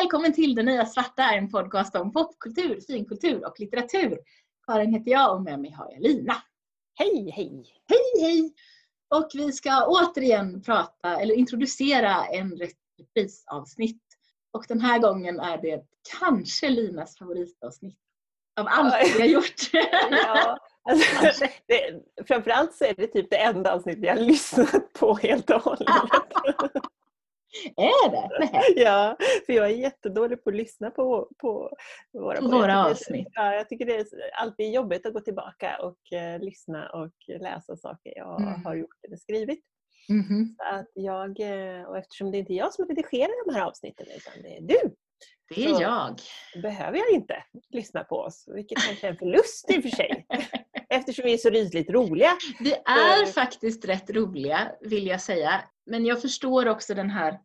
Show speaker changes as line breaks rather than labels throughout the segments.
välkommen till Det nya svarta, en podcast om popkultur, finkultur och litteratur. Karin heter jag och med mig har jag Lina.
Hej, hej!
Hej, hej! Och vi ska återigen prata, eller introducera en reprisavsnitt. Och den här gången är det kanske Linas favoritavsnitt av allt vi har gjort.
ja, alltså, det, framförallt så är det typ det enda avsnitt jag har lyssnat på helt och hållet.
Är det? Nej.
Ja, för jag är jättedålig på att lyssna på, på våra,
våra avsnitt.
Ja, jag tycker det är alltid jobbigt att gå tillbaka och uh, lyssna och läsa saker jag mm. har gjort eller skrivit.
Mm -hmm.
Så att jag, eh, och eftersom det inte är jag som redigerar de här avsnitten utan det är du.
Det är jag.
behöver jag inte lyssna på oss, vilket kanske är en förlust i och för sig. Eftersom vi är så rysligt roliga.
Vi är så... faktiskt rätt roliga, vill jag säga. Men jag förstår också den här,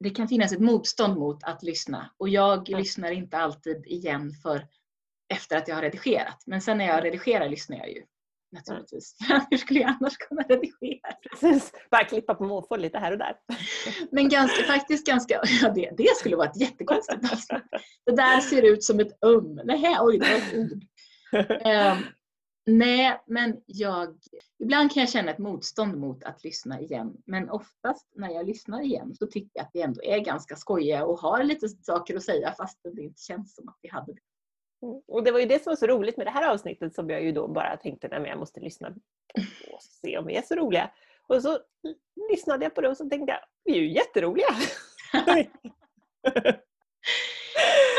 det kan finnas ett motstånd mot att lyssna. Och jag mm. lyssnar inte alltid igen för efter att jag har redigerat. Men sen när jag redigerar lyssnar jag ju naturligtvis. Mm. Hur skulle jag annars kunna redigera?
Precis, bara klippa på måfå lite här och där.
Men ganska, faktiskt ganska, ja det, det skulle vara ett jättekonstigt avsnitt. Det där ser ut som ett um. Nej, oj, det var ett ord. Um, nej, men jag, ibland kan jag känna ett motstånd mot att lyssna igen. Men oftast när jag lyssnar igen så tycker jag att vi ändå är ganska skojiga och har lite saker att säga fast det inte känns som att vi hade det.
Mm. Och det var ju det som var så roligt med det här avsnittet som jag ju då bara tänkte att jag måste lyssna och se om vi är så roliga. Och så lyssnade jag på det och så tänkte jag, vi är ju jätteroliga!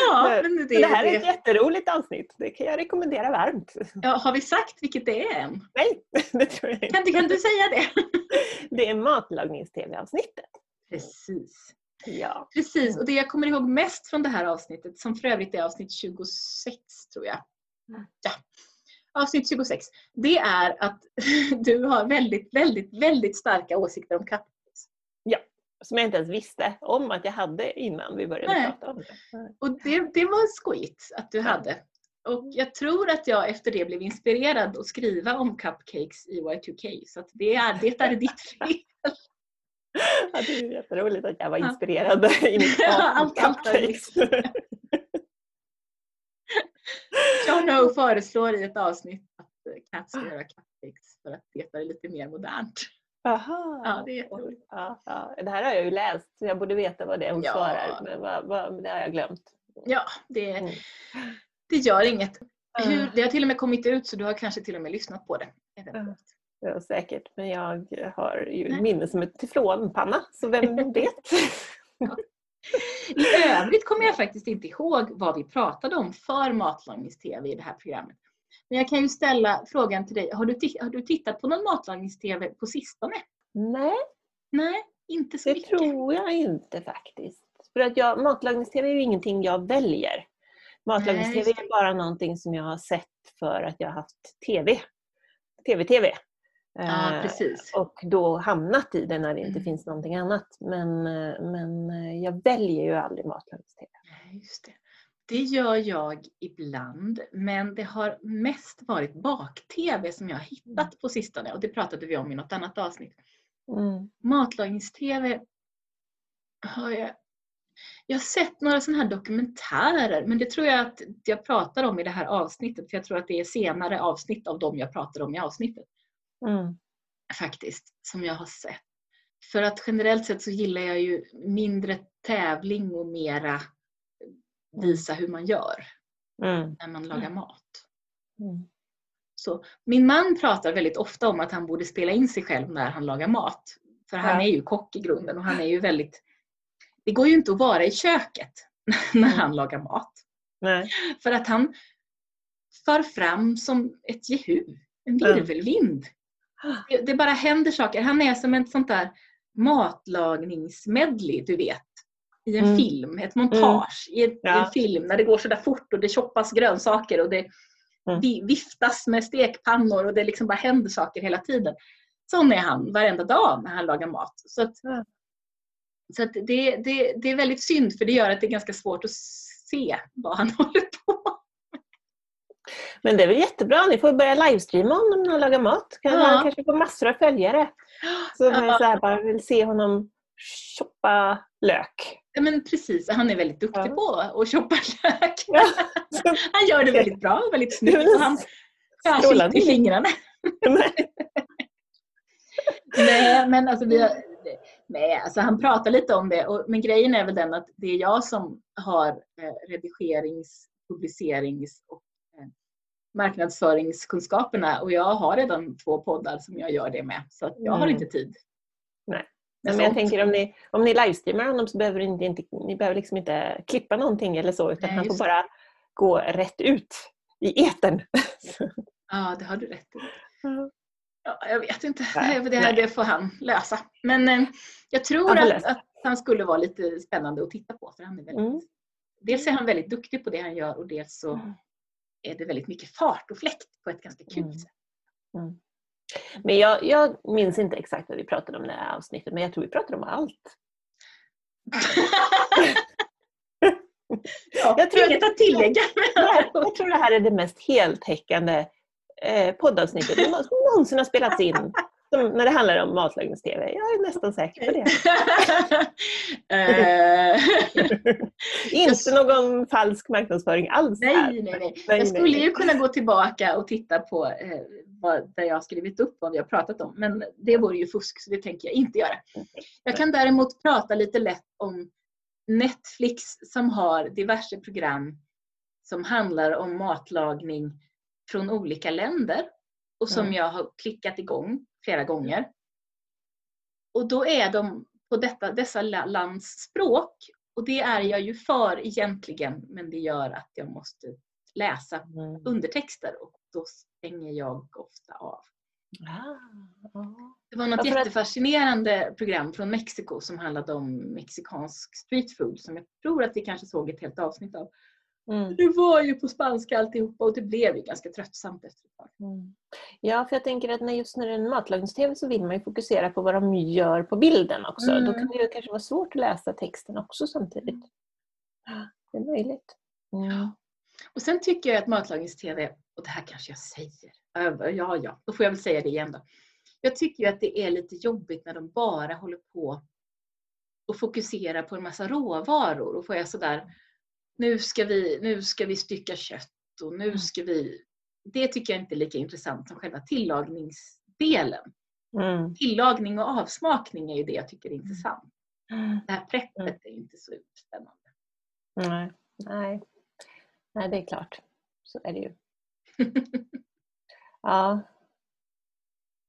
ja, men det,
det här är ett jätteroligt avsnitt. Det kan jag rekommendera varmt.
Ja, har vi sagt vilket det är än?
Nej, det tror jag inte.
Kan, kan du säga det?
det är matlagnings-tv-avsnittet.
Precis.
Ja.
Precis, och det jag kommer ihåg mest från det här avsnittet, som för övrigt är avsnitt 26 tror jag.
Mm.
Ja. Avsnitt 26. Det är att du har väldigt, väldigt, väldigt starka åsikter om.
Som jag inte ens visste om att jag hade innan vi började
Nej.
prata om det.
Och det, det var skojigt att du hade. Och jag tror att jag efter det blev inspirerad att skriva om cupcakes i Y2K. Så det, är, det är ditt fel.
Ja, det är jätteroligt att jag var inspirerad ja. i mitt
allt, allt John No föreslår i ett avsnitt att Cat ska göra cupcakes för att det är lite mer modernt.
Aha.
Ja, det är jätteroligt.
Ja, ja. Det här har jag ju läst så jag borde veta vad det är hon ja. svarar men vad, vad, det har jag glömt.
Ja, det, mm. det gör inget. Hur, det har till och med kommit ut så du har kanske till och med lyssnat på det.
Ja, säkert, men jag har ju Nej. minne som ett teflonpanna, så vem vet?
ja. I övrigt kommer jag faktiskt inte ihåg vad vi pratade om för Matlagnings-TV i det här programmet. Men jag kan ju ställa frågan till dig. Har du, har du tittat på någon Matlagnings-TV på sistone?
Nej.
Nej, inte så
det
mycket.
Det tror jag inte faktiskt. För att jag, Matlagnings-TV är ju ingenting jag väljer. Matlagnings-TV är bara någonting som jag har sett för att jag har haft TV. TV-TV.
Ja,
eh,
precis.
Och då hamnat i det när det inte
Mm.
finns någonting annat. Men, eh, men eh, jag väljer ju aldrig matlagningstv.
Just det. Det gör jag ibland, men det har mest varit bak-tv som jag har hittat på sistone och det pratade vi om i något annat avsnitt.
Mm.
Matlagnings-tv har jag jag har sett några sådana här dokumentärer men det tror jag att jag pratar om i det här avsnittet för jag tror att det är senare avsnitt av dem jag pratar om i avsnittet.
Mm.
Faktiskt, som jag har sett. För att generellt sett så gillar jag ju mindre tävling och mera visa hur man gör
Mm.
när man lagar mat.
Mm.
Så, min man pratar väldigt ofta om att han borde spela in sig själv när han lagar mat. För han
Ja.
är ju kock i grunden och han är ju väldigt... Det går ju inte att vara i köket när han lagar mat.
Nej.
För att han far fram som ett jehu, en virvelvind. Det, det bara händer saker. Han är som ett sånt där matlagningsmedley, du vet. I en
Mm.
film, ett montage i, ett,
Ja.
en film när det går sådär fort och det choppas grönsaker och det
Mm.
vi- viftas med stekpannor och det liksom bara händer saker hela tiden. Sån är han varenda dag när han lagar mat. Så, att, så att det, det, det är väldigt synd för det gör att det är ganska svårt att se vad han håller på.
Men det är väl jättebra, ni får börja livestreama honom när han lagar mat. Kan
Ja.
Han kanske får massor av följare. Som
Ja.
så här, bara vill se honom choppa lök.
Ja men precis, han är väldigt duktig ja. på att shoppa kök. Ja. han gör det väldigt bra, väldigt snyggt och han har i fingrarna. Nej men alltså vi har, nej, alltså han pratar lite om det och, men grejen är väl den att det är jag som har eh, redigerings, publicerings och eh, marknadsföringskunskaperna och jag har redan två poddar som jag gör det med så jag mm. har inte tid.
Men jag tänker om ni, om ni livestreamar honom så behöver ni inte, ni behöver liksom inte klippa någonting eller så utan Nej, han får bara gå rätt ut i etern.
Ja, det har du rätt i. Ja, jag vet inte, Nej. det, här, det får han lösa. Men eh, jag tror att, att, han skulle vara lite spännande att titta på. För han är väldigt, mm. Dels är han väldigt duktig på det han gör och dels så mm. är det väldigt mycket fart och fläkt på ett ganska kul mm. sätt. Mm.
Men jag, jag, minns inte exakt vad vi pratade om i det här avsnittet, men jag tror vi pratade om allt.
ja, jag tror inget att tillägga.
jag tror det här är det mest heltäckande eh, poddavsnittet som någonsin har spelats in som, när det handlar om matlagningstv. Jag är nästan säker på det. Eh. Inte någon falsk marknadsföring alls.
Nej, nej, nej. Jag skulle ju kunna gå tillbaka och titta på eh, vad, där jag har skrivit upp vad vi har pratat om. Men det vore ju fusk så det tänker jag inte göra. Jag kan däremot prata lite lätt om Netflix som har diverse program som handlar om matlagning från olika länder och som mm. jag har klickat igång flera gånger. Och då är de på detta, dessa lands språk och det är jag ju för egentligen men det gör att jag måste läsa mm. undertexter och då stänger jag ofta av. Ah, ah. Det var något jättefascinerande program från Mexiko som handlade om mexikansk streetfood som jag tror att vi kanske såg ett helt avsnitt av. Mm. Det var ju på spanska alltihopa och det blev ju ganska tröttsamt efter ett tag. Mm.
Ja, för jag tänker att när just när det är en matlagningstv så vill man ju fokusera på vad de gör på bilden också. Mm. Då kan det ju kanske vara svårt att läsa texten också samtidigt. Mm. Det är möjligt.
Mm. Och sen tycker jag att matlagningstv, och det här kanske jag säger, ja ja, då får jag väl säga det igen då. Jag tycker ju att det är lite jobbigt när de bara håller på och fokuserar på en massa råvaror och får jag sådär nu ska vi, nu ska vi stycka kött och nu mm. ska vi... Det tycker jag inte är lika intressant som själva tillagningsdelen. Mm. Tillagning och avsmakning är ju det jag tycker är mm. intressant. Mm. Det här preppet är inte så spännande.
Nej. Nej. Nej, det är klart. Så är det ju. ja.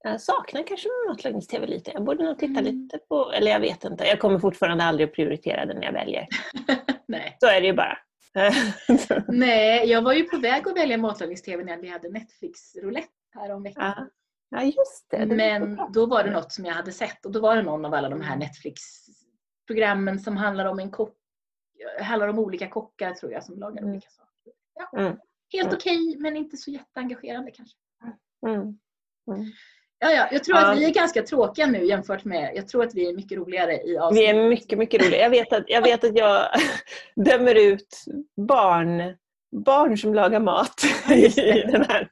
Jag saknar kanske matlagningstv lite. Jag borde nog titta mm. lite på, eller jag vet inte. Jag kommer fortfarande aldrig att prioritera den jag väljer. Nej. Så är det ju bara.
Nej, jag var ju på väg att välja matlagningstv när vi hade Netflix-roulette häromveckan.
Ja. ja, just det. det
Men då var det något som jag hade sett och då var det någon av alla de här Netflix-programmen som handlar om en kock, handlar om olika kockar tror jag som lagar mm. olika saker. Ja. Mm. Helt okej okay, men inte så jätteengagerande kanske. Mm. Mm. Ja, ja, jag tror att vi är ganska tråkiga nu jämfört med, jag tror att vi är mycket roligare i
avsnittet. Vi är mycket, mycket roligare. Jag vet att jag, vet att jag dömer ut barn, barn som lagar mat i den här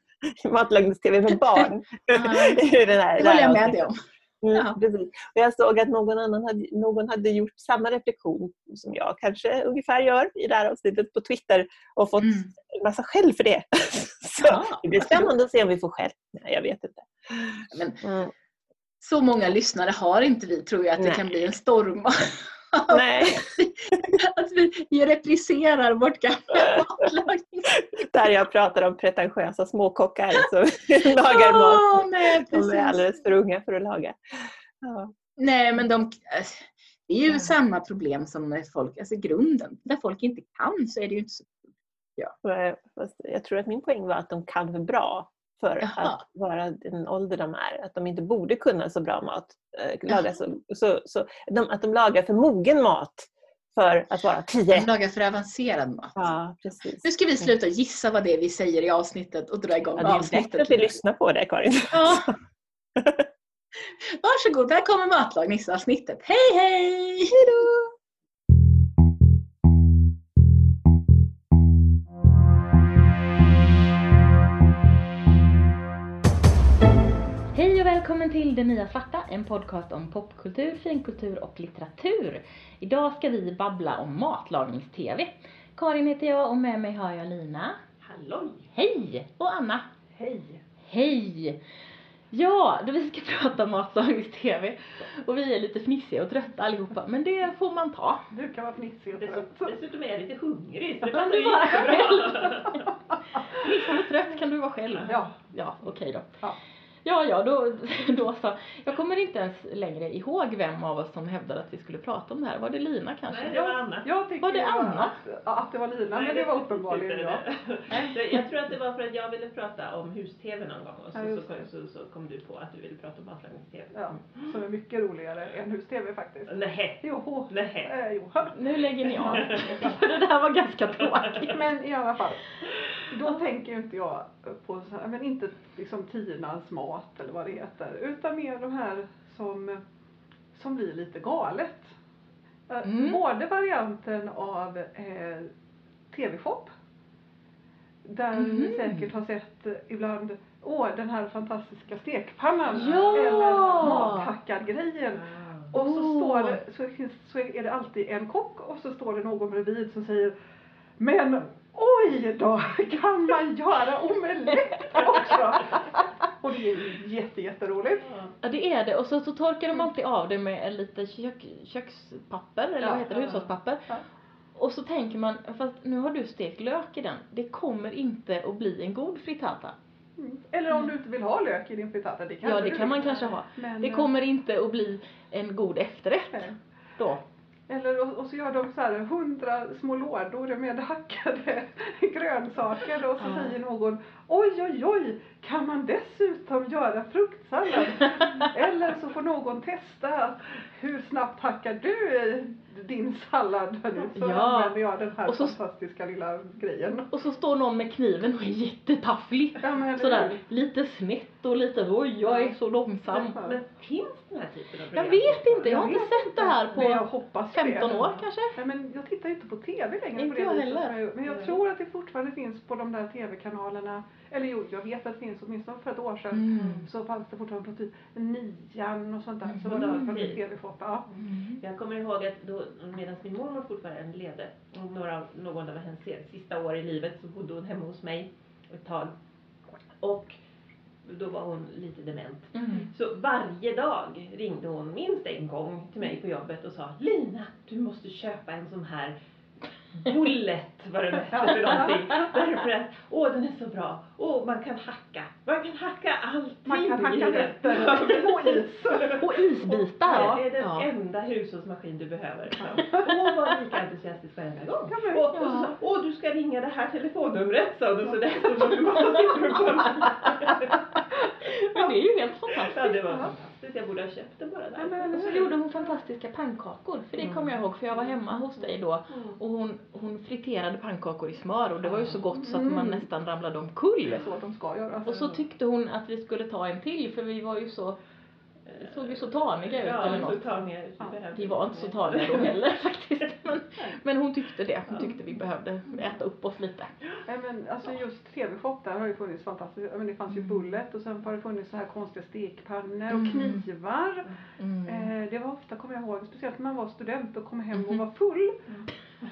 matlagningstv för barn.
Ja, det håller jag med dig om.
Precis. Och jag såg att någon annan hade, någon hade gjort samma reflektion som jag kanske ungefär gör i det här avsnittet på Twitter och fått mm. en massa skäll för det. Så ja. det blir spännande att se om vi får skäll. Nej, jag vet inte.
Men, mm. Så många lyssnare har inte vi tror jag att det Nej. kan bli en storm
Nej.
att vi repriserar vårt gamla matlagning.
Där jag pratar om pretentiösa småkockar som lagar mat. Oh, nej, de är alldeles för unga för att laga.
Ja. Nej men de, det är ju ja. samma problem som när folk, alltså grunden, när folk inte kan så är det ju inte så
Ja. Jag tror att min poäng var att de kan för bra för Jaha. att vara den ålder de är. Att de inte borde kunna så bra mat. Äh, laga så, så, så, de, att de lagar för mogen mat för att vara tio.
De lagar för avancerad mat.
Ja, precis.
Nu ska vi sluta gissa vad det är vi säger i avsnittet och dra igång ja, avsnittet. Det är
att vi lyssnar på det Karin. Ja.
Varsågod, här kommer matlagningsavsnittet. Hej hej!
Hejdå!
Välkommen till Det Nya Svarta, en podcast om popkultur, finkultur och litteratur. Idag ska vi babbla om matlagningstv. Karin heter jag och med mig har jag Lina.
Halloj!
Hej! Och Anna.
Hej!
Hej! Ja, då vi ska prata matlagningstv och vi är lite fnissiga och trötta allihopa, men det får man ta.
Du kan vara fnissig och trött.
dessutom är jag lite hungrig så det
Kan
passar
du
ju
vara
jättebra.
Fnissig och trött kan du vara själv.
Ja.
Ja, okej då.
Ja.
Ja, ja, då, då så. Jag kommer inte ens längre ihåg vem av oss som hävdade att vi skulle prata om det här. Var det Lina kanske?
Nej, det var Anna.
Jag tycker
Var det Anna?
Att, att det var Lina, men det var uppenbarligen jag.
jag. Jag tror att det var för att jag ville prata om hus-tv någon gång och så,
Ja,
så,
det.
så, så kom du på att du ville prata om matlagningstv.
Ja, som är mycket roligare än hus-tv faktiskt.
Nej.
Jo,
Nej.
eh, jo.
Nu lägger ni av. För det där var ganska tråkigt.
Men i alla fall, då tänker ju inte jag på, så här, men inte liksom Tinas mat eller vad det heter, utan mer de här som, som blir lite galet. Eh,
Mm.
Både varianten av eh, TV-shop, där
Mhm.
ni säkert har sett eh, ibland, åh den här fantastiska stekpannan
Ja!
eller mathackad-grejen. Och så,
Oh.
står det, så, finns, så är det alltid en kock och så står det någon bredvid som säger Men oj då, kan man göra omelett också? Och det är ju jätte, jätteroligt.
Ja, det är det. Och så, så torkar de alltid av det med en lite kök, kökspapper, eller
Ja,
vad heter det,
ja,
hushållspapper.
ja.
Och så tänker man, fast nu har du stekt lök i den. Det kommer inte att bli en god frittata.
Mm. Eller om du inte vill ha lök i din frittata, det kan
Ja, det
du
kan man kanske ha.
Men,
Det
eh,
kommer inte att bli en god efterrätt
nej.
då.
Eller och, och så gör de så här hundra små lådor med hackade grönsaker och så
Ja.
säger någon oj oj oj kan man dessutom göra fruktsallad? Eller så får någon testa hur snabbt hackar du din sallad? Nu så
Ja.
använder jag den här
Och så-
fantastiska lilla grejen.
Och så står någon med kniven och är jättetafflig.
Ja,
Sådär, lite snett och lite oj, jag är så långsam.
Ja.
Men finns den här typen av
Jag
program?
vet inte, jag har inte sett det här
jag
på
hoppas
15
det.
år kanske.
Nej, men jag tittar ju inte på TV längre
Inte
på det
jag
viset
heller.
jag. Men jag
Nej.
tror att det fortfarande finns på de där TV-kanalerna. Eller jo, jag vet att det finns åtminstone för ett år sedan.
Mm.
Så fanns det fortfarande på typ nian och sånt där. Så var
Mm.
det fall
Okej.
TV-shop. Ja.
Mm.
Jag kommer ihåg att då, medan min mormor fortfarande levde, och några, någon av hennes sista år i livet, så bodde hon hemma hos mig ett tag. Och då var hon lite dement.
Mm.
Så varje dag ringde hon minst en gång till mig på jobbet och sa Lina, du måste köpa en sån här bullet, vad det hette för någonting. Därför att, åh den är så bra. Åh, man kan hacka. Man kan hacka allting
Man kan hacka
Ja,
och is.
Och isbitar.
Det är den
Ja.
enda hushållsmaskin du behöver. Åh, vad lika entusiastisk varenda gång.
Ja, men-
Och, och så åh du ska ringa det här telefonnumret sa hon. Så det stod du och kollar.
Men det är ju helt
Ja,
fantastiskt.
det var fantastiskt. Jag borde ha köpt den bara
Ja,
där.
men-
Och så gjorde hon fantastiska pannkakor, för det kommer jag ihåg, för jag var hemma hos dig då
Mm.
och hon, hon friterade pannkakor i smör och det var ju så gott så att man
Mm.
nästan ramlade omkull.
Det är så de ska göra.
Och så tyckte hon att vi skulle ta en till för vi var ju så, vi såg ju så taniga ut
ja,
eller något.
taniga.
Ja,
Vi var inte så taniga då heller faktiskt. Men, men hon tyckte det. Hon tyckte vi behövde äta upp oss lite.
Nej men alltså just TV-shop där har ju funnits fantastiskt. Men det fanns ju bullet och sen har det funnits så här konstiga stekpannor och
Mm.
knivar.
Mm.
Eh, det var ofta, kommer jag ihåg, speciellt när man var student och kom hem och
Mhm.
var full.
Mm.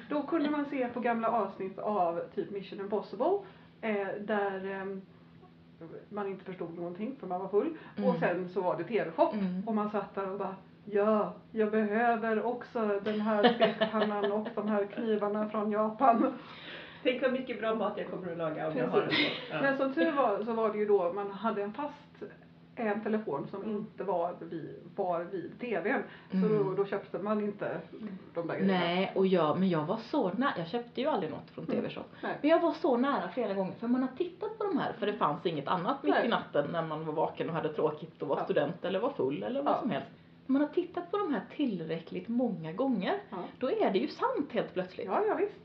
Då kunde man se på gamla avsnitt av typ Mission Impossible. Eh, där ehm, man inte förstod någonting för man var full.
Mm.
Och sen så var det TV-shop.
Mm.
Och man satt där och bara Ja, jag behöver också den här stekpannan och de här knivarna från Japan.
Tänk vad mycket bra mat jag kommer att laga om jag har en
Precis.
sån. Ja.
Men som tur var så var det ju då man hade en fast en telefon som inte var vid, var vid tvn. Så
Mm.
då, då köpte man inte de där grejerna.
Nej, och jag, men jag var så nära. Jag köpte ju aldrig något från TV-shop.
Nej.
Men jag var så nära flera gånger för man har tittat på de här för det fanns inget annat mitt i
Nej.
natten när man var vaken och hade tråkigt och var
Ja.
student eller var full eller vad
Ja.
som helst. Man har tittat på de här tillräckligt många gånger.
Ja.
Då är det ju sant helt plötsligt.
Ja, ja visst.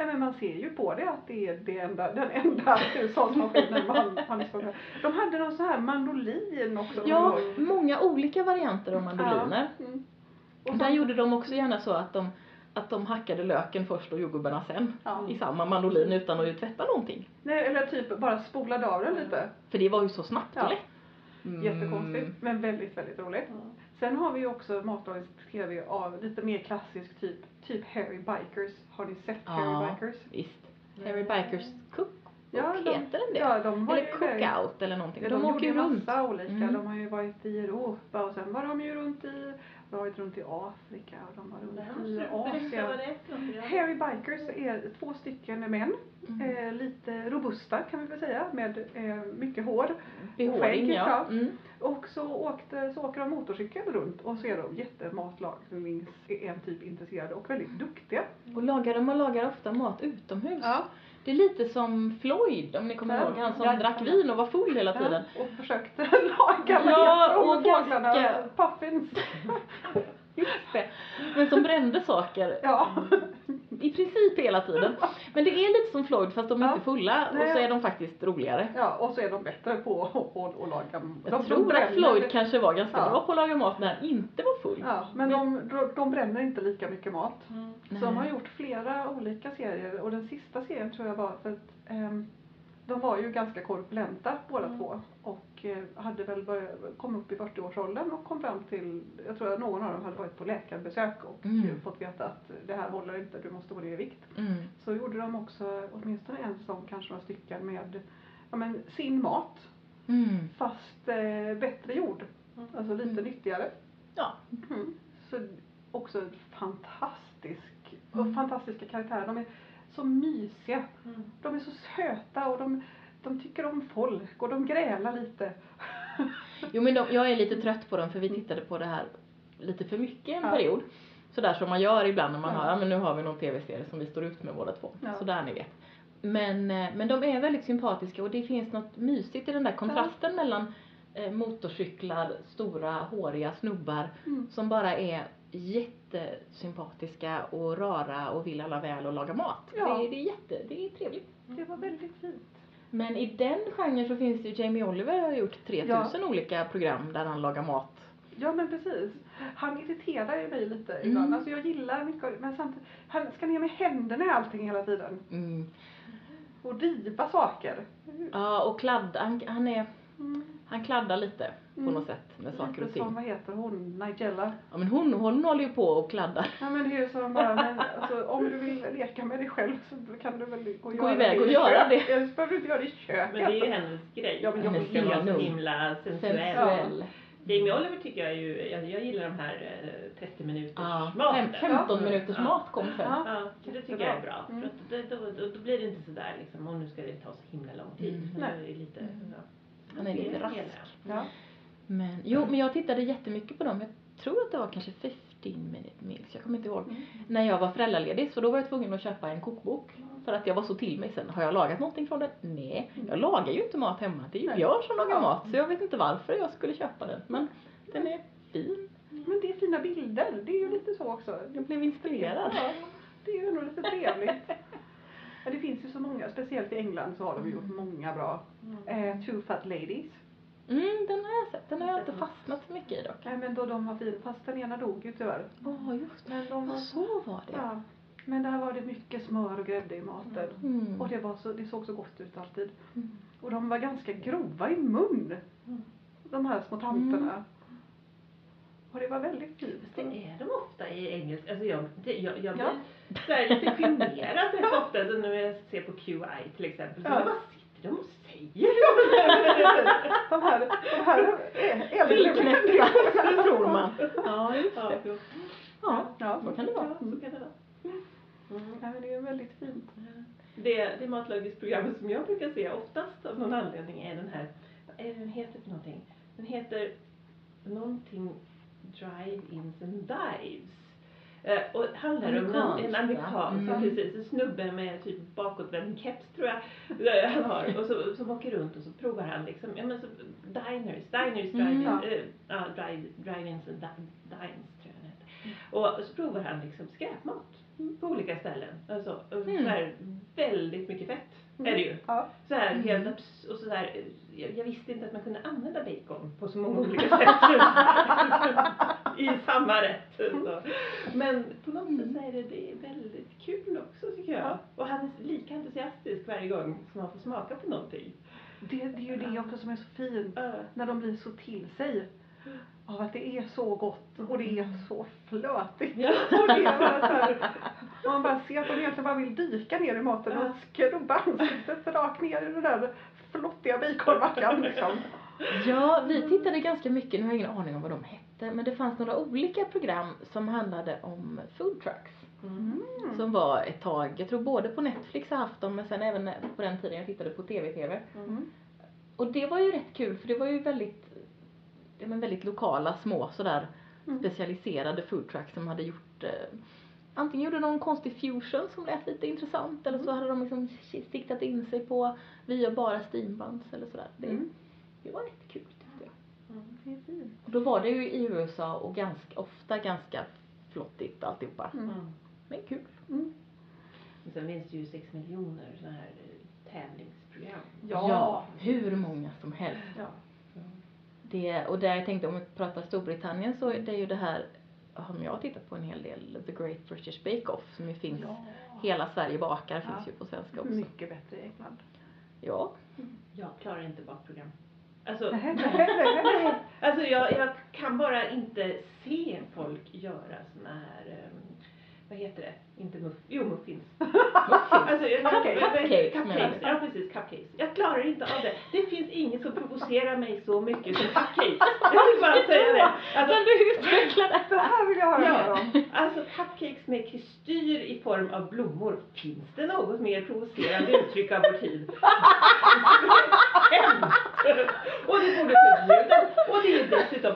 Nej, men man ser ju på det att det är det enda, den enda hushållsmaskinen man, man ska. De hade någon så här mandolin också.
Ja, många olika varianter av mandoliner.
Ja. Mm.
Och där gjorde de också gärna så att de, att de hackade löken först och jordgubbarna sen.
ja.
I samma mandolin utan att tvätta någonting.
Nej, eller typ bara spolade av den lite.
För det var ju så snabbt och
Ja.
lätt. Mm.
Jättekonstigt men väldigt, väldigt roligt. Sen har vi ju också matlagningstv av lite mer klassisk typ, typ Harry Bikers. Har ni sett
Ja.
Harry Bikers?
Visst. Harry Bikers Cookbook
Ja, de-
heter den det?
Ja, de var
eller Cookout eller någonting.
Ja,
de,
de,
åker ju runt.
massa olika.
Mm.
De har ju varit i Europa och sen var de ju runt i, har varit runt i Afrika och de var runt i Asien. Harry Bikers är två stycken män,
Mm.
eh, lite robusta kan vi väl säga, med eh, mycket hår.
Behåring
skägg,
ja. Mm.
Och så, åkte, så åker de motorcykel runt och så är de jättematlagnings, en typ intresserade och väldigt duktiga.
Och lagar, de lagar ofta mat utomhus.
Ja.
Det är lite som Floyd om ni kommer
Ja.
ihåg. Han som
Ja.
drack vin och var full hela tiden.
Ja, och försökte laga
Ja, och
fåglarna?
ganska-
Puffins.
Just det. Men som brände saker
Ja.
I princip hela tiden. Men det är lite som Floyd fast de är
Ja.
inte fulla och
Nej.
så är de faktiskt roligare.
ja, och så är de bättre på att, laga.
Jag
de,
tror att Floyd kanske var ganska
Ja.
bra på att laga mat när han inte var full.
Ja, men de, de, bränner inte lika mycket mat.
Nej.
Så de har gjort flera olika serier och den sista serien tror jag var för att ehm, de var ju ganska korpulenta båda
Mm.
två och eh, hade väl börjat, kom upp i 40-årsåldern och kom fram till, jag tror att någon av dem hade varit på läkarbesök och
Mm.
fått veta att det här håller inte, du måste gå ner i vikt.
Mm.
Så gjorde de också åtminstone en säsong, kanske några stycken med ja, men, sin mat
Mm.
fast eh, bättre gjord. Alltså lite
Mm.
nyttigare.
Ja.
Mm. Så också fantastisk, och
Mm.
fantastiska karaktärer. De är så mysiga. De är så söta och de, de tycker om folk och de grälar lite.
Jo men de, jag är lite trött på dem för vi tittade på det här lite för mycket en
Ja.
period. Sådär som man gör ibland när man
Ja.
har, ja men nu har vi någon tv-serie som vi står ut med båda två.
Ja.
Sådär ni vet. Men, eh, men de är väldigt sympatiska och det finns något mysigt i den där kontrasten mellan eh, motorcyklar, stora håriga snubbar
Mm.
som bara är jättesympatiska och rara och vill alla väl och laga mat.
Ja.
Det, det är jätte, det är trevligt.
Det var väldigt fint.
Men i den genren så finns det ju, Jamie Oliver har gjort 3000 olika program där han lagar mat.
Ja men precis. Han irriterar ju mig lite
Mm.
ibland. Alltså jag gillar mycket men samtidigt, han ska ner med händerna i allting hela tiden.
Mm.
Och riva saker.
Ja, och kladd, han, han, är,
Mm.
han kladdar lite på
Mm.
något sätt med saker och
Lite som,
ting.
vad heter hon, Nigella.
Ja, men hon, hon håller ju på och kladdar.
Ja men det är ju som bara, men, alltså, om du vill leka med dig själv så kan du väl gå och
Gå
göra
iväg
det
och göra det.
Eller så behöver du inte göra det i köket.
Men det är ju hennes grej.
Ja, men jag
ska vara så himla sensuell.
Sensuell.
Jamie Oliver tycker jag ju, jag, jag gillar de här eh, 30 minuters
Ja,
maten.
fem, 15
Ja.
minuters
Ja.
mat kom sen.
Ja.
Ja, så det tycker jag är bra.
Mm.
För att det, då, då, då blir det inte sådär liksom, och nu ska det ta så himla lång tid.
Mm.
Det är lite,
Mm.
ja.
Han är lite rask.
jag.
Ja.
Men, jo, men jag tittade jättemycket på dem. Jag tror att det var kanske 15 minute meals, jag kommer inte ihåg.
Mm.
När jag var föräldraledig, så då var jag tvungen att köpa en kokbok. För att jag var så till mig sen. Har jag lagat någonting från den? Nej, jag lagar ju inte mat hemma. Det är ju. Björn som lagar
Ja.
mat. Så jag vet inte varför jag skulle köpa den. Men den är fin.
Men det är fina bilder, det är ju lite så också.
Jag blev inspirerad.
Ja, det är ju ändå lite trevligt. Ja, det finns ju så många, speciellt i England så har de gjort många bra. Eh, Two Fat Ladies.
Mm, den har jag sett. Den har jag inte fastnat så mycket i dock.
Nej men då de var fina, fast den ena dog ju tyvärr.
Ja, just det.
Men de var
Ja, så var det.
Ja. Men där var det mycket smör och grädde i maten.
Mm.
Och det, var så, det såg så gott ut alltid.
Mm.
Och de var ganska grova i mun. De här små tanterna. Och det var väldigt fint.
Det är de ofta i engelska. Alltså jag, det, jag, jag blir
Ja.
så här lite generad rätt ofta. Så när jag ser på QI till exempel. Så
Ja.
Vad sitter de och säger?
De här, de här är
Tillknäppta, tror man. Ja, just
Ja,
det. Ja,
Ja,
så kan det vara.
Ja, så kan det vara. Mm.
Nej, men det är väldigt fint.
Det, det matlagningsprogrammet som jag brukar se oftast av någon anledning är den här, vad är det den heter för någonting? Den heter någonting Drive-ins and Dives. Eh, och handlar om en, en ja,
Mm.
precis, en snubbe med typ bakåtvänd keps tror jag eh, han har och så, som åker runt och så provar han liksom, ja men så diners, diners,
Mm.
drive-in,
Ja.
eh, ja, drive, drive-ins and di- dines tror jag heter. Och så provar han liksom skräpmat på olika ställen. Alltså, och
Mm.
så här, väldigt mycket fett är det ju.
Ja.
Så här,
Mm.
helt abs- och så där, jag, jag visste inte att man kunde använda bacon på så många olika sätt. I samma rätt. Så. Men på något sätt så är det, det är väldigt kul också tycker jag.
Ja.
Och han är lika entusiastisk varje gång som man får smaka på någonting.
det, det är ju det också som är så fint. När de blir så till sig av att det är så gott och det är så flötigt.
Ja.
Och det är bara så här, man bara ser att de egentligen bara vill dyka ner i maten och skrubba ansiktet rakt ner i den där flottiga baconmackan liksom.
Ja, vi tittade ganska mycket, nu har jag ingen aning om vad de hette, men det fanns några olika program som handlade om food trucks.
Mm.
Som var ett tag, jag tror både på Netflix har haft dem, men sen även på den tiden jag tittade på TV-TV.
Mm.
Och det var ju rätt kul, för det var ju väldigt, ja, men väldigt lokala, små sådär
Mm.
specialiserade food trucks som hade gjort eh, Antingen gjorde någon konstig fusion som lät lite intressant eller så hade de liksom siktat in sig på vi gör bara steambuns eller sådär. Det,
Mm.
det var rätt kul tyckte jag.
Fint.
Och då var det ju i USA och ganska, ofta ganska flottigt alltihopa.
Mm.
Men kul.
Mm.
Och Sen finns det ju sex miljoner sådana här eh, tävlingsprogram.
Ja.
hur många som helst.
Ja.
Det, och där jag tänkte om vi pratar Storbritannien så är det ju det här som jag har tittat på en hel del, The Great British Bake Off som ju finns,
Ja.
Hela Sverige bakar finns ju på svenska också.
Mycket bättre i England.
Ja.
Jag klarar inte bakprogram. Alltså,
Nej, nej, nej, nej.
alltså jag, jag kan bara inte se folk göra såna här, ehm, vad heter det? Inte muff, jo muffins. Alltså, jag,
Cupcakes.
Cupcakes?
Ja precis, cupcakes. Jag klarar inte av det. Det finns inget som provocerar mig så mycket som cupcakes. Jag vill bara säga det. Alltså,
Kan du utveckla det?
Det här vill jag höra mer
Ja,
om.
alltså cupcakes med kristyr i form av blommor. Finns det något mer provocerande uttryck av vår tid? Och det borde förbjudas. Och det är dessutom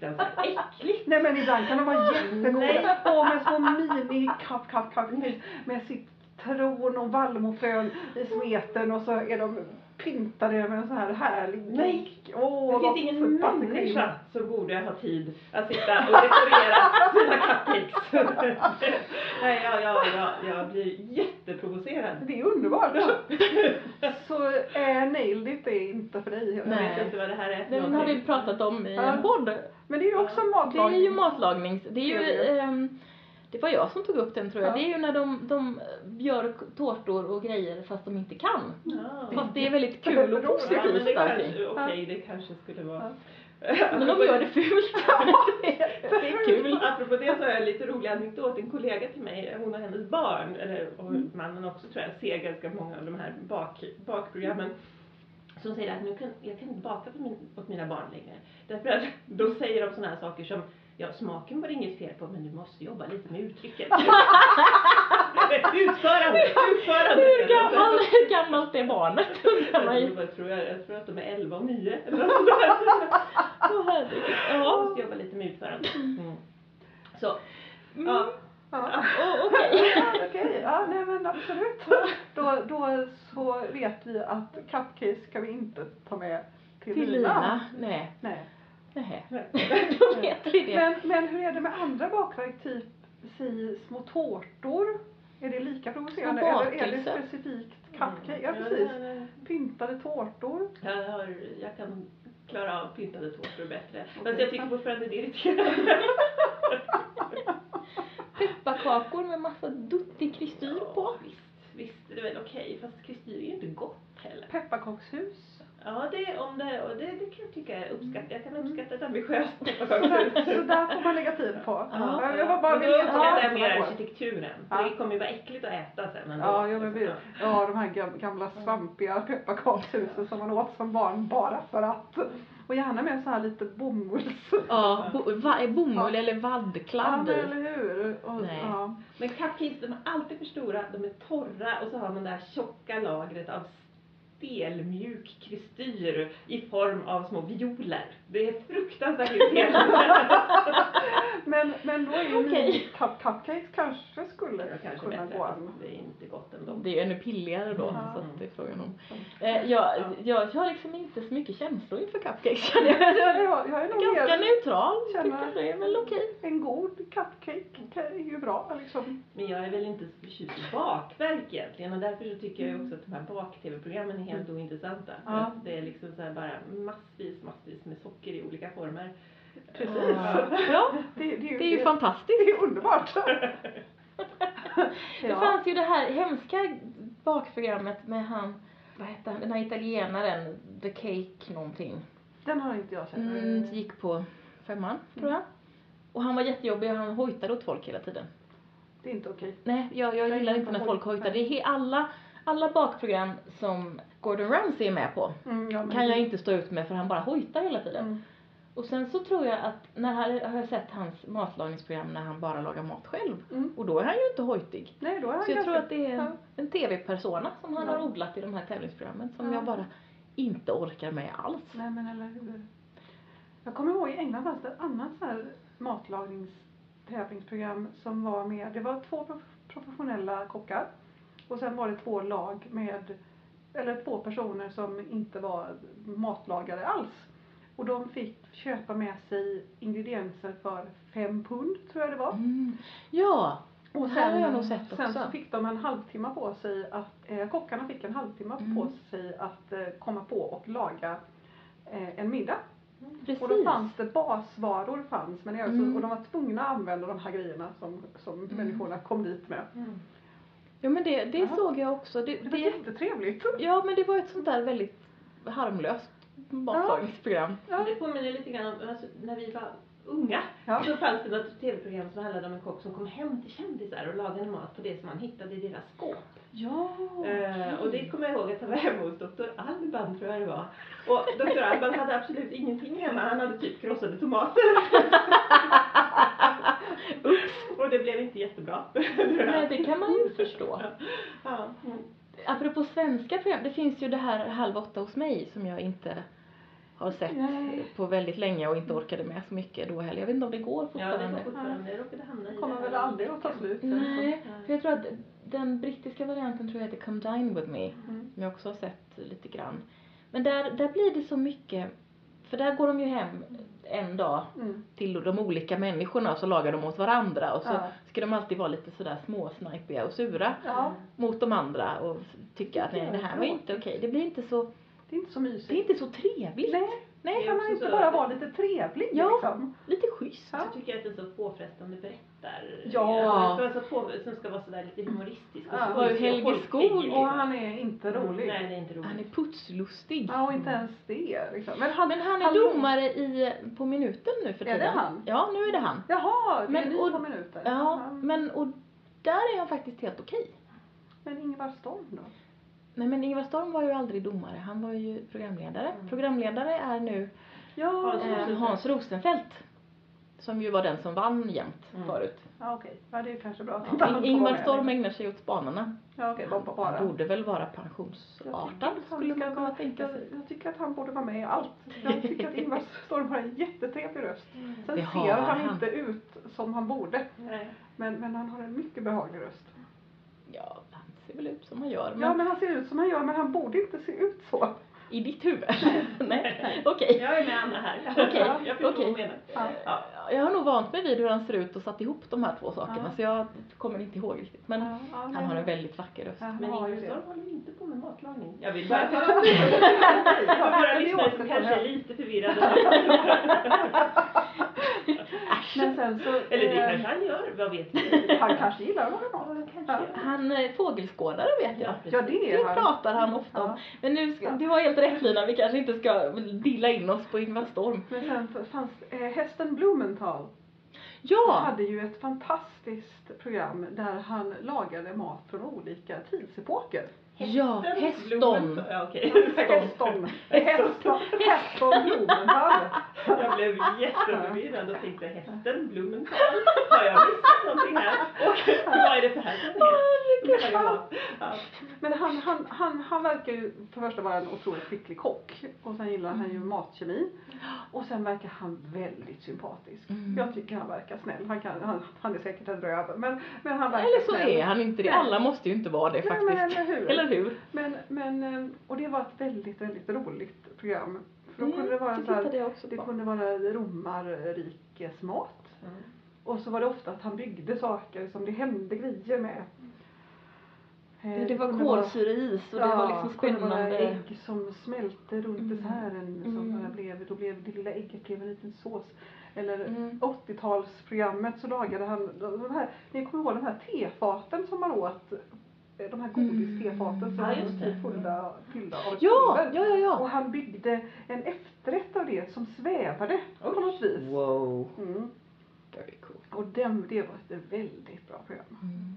fruktansvärt äckligt.
Nej men ibland kan de vara jättegoda. Och med små mini cup, cup, cup med, med citron och vallmofrön i smeten och så är de pyntade med en sån här härlig
Nej.
Åh,
Det
vad
finns ingen
förbannat
människa som borde ha tid att sitta och dekorera sina cupcakes. Nej, jag, jag, jag, jag blir jätteprovocerad.
Det är underbart. Så äh, nailed it är inte för dig.
Jag
Nej.
vet inte vad det här är
Den har vi pratat om i
Ja.
en podd.
Men det är ju också
Det
matlagning.
är ju matlagnings... Det är ju... Ehm, det var jag som tog upp den tror jag.
Ja.
Det är ju när de, de gör tårtor och grejer fast de inte kan.
Ja.
Fast det är väldigt kul och
Ja,
positivt allting.
okej, det kanske skulle vara...
Men de gör det fult. det är kul.
Apropå det så har jag en lite rolig anekdot. En kollega till mig, hon och hennes barn, eller och mannen också tror jag, ser ganska många av de här bak, bakprogrammen. Som säger att nu kan, jag kan inte baka för min, åt mina barn längre. Därför att då säger de sådana här saker som Ja, smaken var det inget fel på, men du måste jobba lite med uttrycket. utförande, utförande.
Hur, gammal, hur gammalt är barnet.
Jag tror, jag, jag tror att de är 11 och 9 eller något sånt där.
Åh, herregud.
Jag
Ja.
måste jobba lite med utförande. Mm. Så,
Mm.
ja.
Ja.
Åh, Okej.
Ja, Okej, ja nej men absolut. Då, då så vet vi att cupcakes ska vi inte ta med till,
Till Lina. Nej.
Nej.
Nej. Då vet vi det.
Men, men hur är det med andra bakverk, typ säg små tårtor? Är det lika provocerande eller är det specifikt cupcake? Ja
Mm.
precis.
Ja, ja,
Pyntade tårtor.
ja. Jag, har, jag kan klara av pyntade tårtor bättre. Fast jag tycker fortfarande det är irriterande.
Pepparkakor med massa duttig kristyr på.
Visst, visst är det väl okej. Fast kristyr är ju inte gott heller.
Pepparkakshus.
Ja, det, om det, och det, det kan jag tycka är uppskatt. Jag kan
Mm.
uppskatta ett ambitiöst
där, så där får man lägga tid på.
Ja,
jag var bara
men då uppskattar jag mer arkitekturen.
Ja.
Det kommer ju vara äckligt att äta sen ändå.
Ja, ja, men vi, ja, de här gam- gamla svampiga pepparkakshusen som man åt som barn bara för att. Och gärna med så här lite bomulls.
Ja, bo, va, bomull
Ja.
eller
Ja,
vaddkladd
men
i.
eller hur? Och,
Nej.
ja.
Men cupcakes, de är alltid för stora, de är torra och så har man det här tjocka lagret av stelmjuk kristyr i form av små violer. Det är fruktansvärt irriterande.
Men, men då är ju
Okej.
okay. cup, cupcakes kanske skulle
Det kanske
kunna
bättre,
gå an.
det är inte gott ändå.
Det är ju ännu pilligare då,
Ja.
så att det är frågan om. Eh, jag, jag har liksom inte så mycket känslor inför cupcakes känner jag. Jag är
Jag, jag är nog
ganska
mer
neutral, tycker det är väl okej.
en god cupcake är ju bra liksom.
Men jag är väl inte så förtjust i bakverk egentligen och därför så tycker jag ju också att de här bak-tv-programmen är helt ointressanta. För
Ja.
att Det är liksom så här bara massvis, massvis med socker i olika former.
Precis.
Ja,
Det, det, är ju,
det är ju
det,
fantastiskt.
det är underbart.
Det
ja.
fanns ju det här hemska bakprogrammet med han vad hette han, den här italienaren, The Cake någonting.
Den har inte jag sett.
Mm, gick på femman, tror jag. Och han var jättejobbig och han hojtade åt folk hela tiden.
Det är inte okej.
Nej, jag, jag
Jag
gillar inte när folk
hoj-
hojtar. Det är he- alla, alla bakprogram som Gordon Ramsay är med på
Mm, ja,
kan jag inte stå ut med för han bara hojtar hela tiden.
Mm.
Och sen så tror jag att, när han, har jag sett hans matlagningsprogram när han bara lagar mat själv.
Mm.
Och då är han ju inte hojtig.
Nej, då är han
Så jag tror att det är en, en tv-persona som han
Ja.
har odlat i de här tävlingsprogrammen som
Ja.
jag bara inte orkar med alls.
Nej men eller hur. Jag kommer ihåg i England fanns det ett annat så här matlagningstävlingsprogram som var med, det var två prof- professionella kockar och sen var det två lag med, eller två personer som inte var matlagare alls. Och de fick köpa med sig ingredienser för fem pund tror jag det var.
Mm. Ja,
Och
här har jag nog sett
sen
också.
så fick de en halvtimme på sig att, eh, kockarna fick en halvtimme
Mm.
på sig att eh, komma på och laga eh, en middag.
precis.
Och då fanns det basvaror fanns men alltså,
Mm.
och de var tvungna att använda de här grejerna som, som människorna kom dit med.
Ja men det, det såg jag också. Det,
Det var
det,
jättetrevligt.
ja men det var ett sånt där väldigt harmlöst matlagningsprogram.
Ja.
Det påminner lite grann om alltså, när vi var unga.
Ja.
Så fanns det något tv-program som handlade om en kock som kom hem till kändisar och lagade mat på det som han hittade i deras skåp.
Ja.
Eh, och det kommer jag ihåg att han var hemma hos doktor Alban tror jag det var. Och doktor Alban hade absolut ingenting hemma. Han hade typ krossade tomater. och det blev inte jättebra.
Nej det kan man ju förstå.
Ja. Mm.
Apropå svenska program, det finns ju det här Halv åtta hos mig som jag inte har sett
Nej.
på väldigt länge och inte orkade med så mycket då heller. Jag vet inte om det går
Ja, det
fortfarande.
var fortfarande. Jag råkade hamna i
Det kommer
det
väl aldrig att ta slut.
Nej, för jag tror att den brittiska varianten tror jag heter Come Dine With Me.
Mm.
Som jag också har sett lite grann. Men där, där blir det så mycket, för där går de ju hem en dag
Mm.
till de olika människorna och så lagar de åt varandra och så
Ja.
ska de alltid vara lite sådär småsnipiga och sura
Ja,
mot de andra och tycka att nej det här var inte okej. Det blir inte så,
det är inte så mysigt.
det är inte så trevligt.
Nej,
Nej,
kan man inte bara vara lite trevlig
Ja.
liksom?
lite schysst.
Ja.
Så tycker jag att det är så påfrestande berättar.
Ja.
Alltså, det ska vara så på, som ska vara sådär lite humoristisk. och
Ja.
och
Helge Skog.
Och han är inte rolig.
Nej, det är inte roligt.
Han är putslustig.
Ja, och inte ens det liksom. Men han,
Men han är domare i På minuten nu för
Är det
tiden.
han?
Ja, nu är det han.
Jaha, det är
Men-
ni
och-
på minuten.
Ja,
Mm.
men och där är han faktiskt helt okej.
Men Ingvar Storm då?
Nej men Ingvar Storm var ju aldrig domare, han var ju programledare.
Mm.
Programledare är nu
Ja,
Hans
eh. Hans Rosenfeldt. Som ju var den som vann jämt
Mm.
förut.
ja okej. Ja, det är kanske bra att han
In-
med.
Storm ägnar sig åt spanarna.
Ja, bara.
Han borde väl vara
Jag
pensionsartad skulle man kunna tänka
jag,
sig.
jag tycker att han borde vara med i allt. Jag tycker att Ingvar Storm har en jättetrevlig röst. Sen
Det
ser han,
han.
inte ut som han borde.
Nej.
Men, men han har en mycket behaglig röst.
Ja, han ser väl ut som han gör. Men
Ja, men han ser ut som han gör, men han borde inte se ut så.
I ditt huvud? Nej, okej.
Jag är med Anna här.
Okej,
jag förstår du menar.
Ja.
Ja.
Jag har nog vant mig vid hur han ser ut och satt ihop de här två sakerna
Ja.
så jag kommer inte ihåg riktigt. Men
Ja, ja,
han har en väldigt vacker röst.
Men Ingvar håller inte på med matlagning. Jag vill bara
det-
ta för våra lyssnare som kanske är lite förvirrade.
Men sen så...
Eller det
eh,
kanske han gör, vad vet vi?
Han kanske gillar att
kanske
Ja.
Han är fågelskådare vet jag.
Ja, det är
Det
han.
pratar han ofta om.
Ja.
Men nu, ska,
Ja.
du har helt rätt Lina, vi kanske inte ska dilla in oss på Ingvar Storm.
Men sen f- fanns eh, hästen Blumenthal.
Ja!
hade ju ett fantastiskt program där han lagade mat från olika tidsepoker.
Ja,
Hästen,
häston.
Ja, okej.
Häston. Häston. Häston Blumenthal.
Jag blev jätteförvirrad och tänkte hästen Blumenthal, har jag missat någonting här? Och vad är det för häst? Ja.
Men han, han, han, han verkar ju för första vara en otroligt skicklig kock. Och sen gillar han ju matkemi. Och sen verkar han väldigt sympatisk.
Mm.
Jag tycker han verkar snäll. Han, kan, han, han är säkert en röv. Men, men han verkar
Eller så
snäll.
är han inte det. Alla måste ju inte vara det
Nej, men
faktiskt.
eller hur?
Eller hur?
Men, men, eh, och det var ett väldigt, väldigt roligt program. För då
Mm,
kunde det vara
det
så här, det
på.
kunde vara romarrikesmat.
Mm.
Och så var det ofta att han byggde saker som det hände grejer med. Eh,
Det var
kunde vara-
kolsyreis och det var liksom
kunde vara
spännande.
ägg som smälte runt
Mm.
desserten. Som
Mm.
blev, då blev det lilla ägget blev en liten sås. Eller
Mm.
80-talsprogrammet så lagade han de här, ni kommer ihåg de här tefaten som man åt de här godis-tefaten som
Ja, det.
är fulla, fyllda av
Ja, ja, ja, ja.
Och han byggde en efterrätt av det som svävade på något vis.
Wow.
Mm.
Very cool.
Och den, det var ett väldigt bra program.
Mm.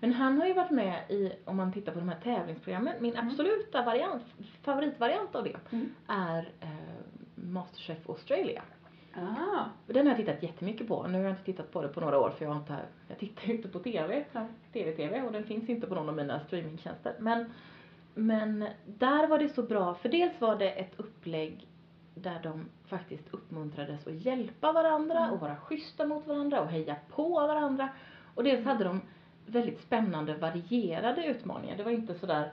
Men han har ju varit med i, om man tittar på de här tävlingsprogrammen, min absoluta variant, favoritvariant av det
Mm.
är eh, Masterchef Australia.
Ah.
Den har jag tittat jättemycket på. Nu har jag inte tittat på det på några år för jag har inte, jag tittar ju inte på TV. TV-TV och den finns inte på någon av mina streamingtjänster. Men, men där var det så bra, för dels var det ett upplägg där de faktiskt uppmuntrades att hjälpa varandra
Mm.
och vara schyssta mot varandra och heja på varandra. Och dels hade de väldigt spännande varierade utmaningar. Det var inte sådär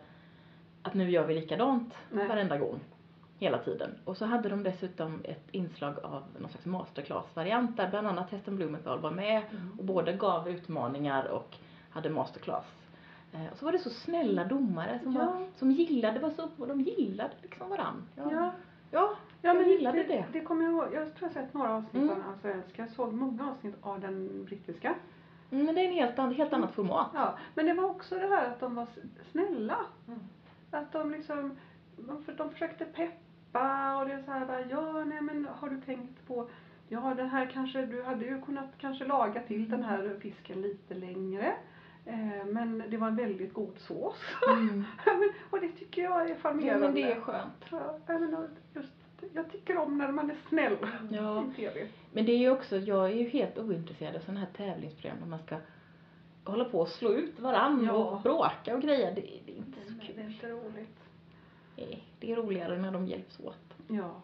att nu gör vi likadant
Nej.
varenda gång hela tiden. Och så hade de dessutom ett inslag av någon slags masterclass-variant där bland annat Heston Blumenthal var med och både gav utmaningar och hade masterclass. Eh, och så var det så snälla domare som,
Ja.
var, som gillade, var så, de gillade liksom varann. Ja,
Ja.
ja,
Ja,
jag gillade
det,
det.
det kommer jag ihåg. Jag tror jag sett några avsnitt
Mm.
av den allsvenska. Jag såg många avsnitt av den brittiska.
Mm, Men det är en helt, an- helt annat format.
Ja, men det var också det här att de var snälla.
Mm.
Att de liksom, de, för- de försökte peppa och det är så här bara, ja nej men har du tänkt på, ja den här kanske, du hade ju kunnat kanske laga till den här fisken lite längre. Eh, men det var en väldigt god sås.
Mm.
Ja, men, och det tycker jag är
Ja,
charmerande.
men det är skönt.
Ja, menar, just, jag tycker om när man är snäll
Ja.
i TV.
Men det är ju också, jag är ju helt ointresserad av sådana här tävlingsprogram där man ska hålla på och slå ut varann
Ja.
och bråka och grejer. Det, det är inte så
Det är
kul.
inte roligt.
Nej, Det är roligare när de hjälps åt.
Ja.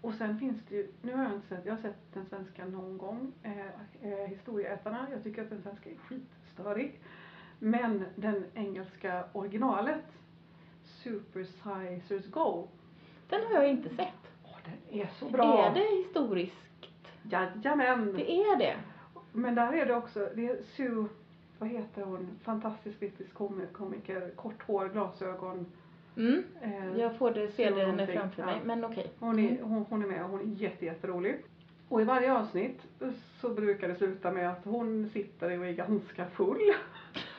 Och sen finns det ju, nu har jag inte sett, jag har sett den svenska någon gång, eh, eh, Historieätarna. Jag tycker att den svenska är skitstörig. Men den engelska originalet, Super Sizers Go,
Den har jag inte sett.
åh den är så bra!
Är det historiskt?
Jajamän!
Det är det.
Men där är det också, det är Sue, vad heter hon, fantastisk brittisk komi- komiker, kort hår, glasögon.
Mm.
Eh,
Jag får det, se
så
det henne framför mig, men okej.
Hon är, hon, hon är med och hon är jätte, jätterolig. Och i varje avsnitt så brukar det sluta med att hon sitter och är ganska full.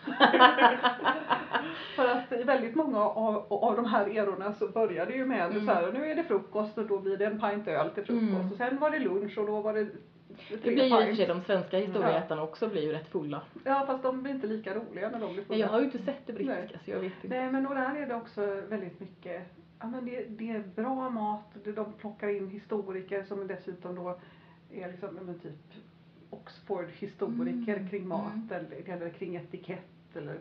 För att i väldigt många av, av de här erorna så börjar det ju med
Mm.
så här, nu är det frukost och då blir det en pint öl till frukost.
Mm.
Och sen var det lunch och då var det
Det blir ju i och för sig de svenska historieätarna också blir ju rätt fulla.
Ja fast de blir inte lika roliga när de blir fulla.
jag har ju inte sett det brittiska
Nej.
så jag vet inte.
Nej men och där är det också väldigt mycket, ja men det, det är bra mat, de plockar in historiker som dessutom då är liksom, men typ Oxford historiker
Mm,
kring mat
mm.
eller, eller kring etikett eller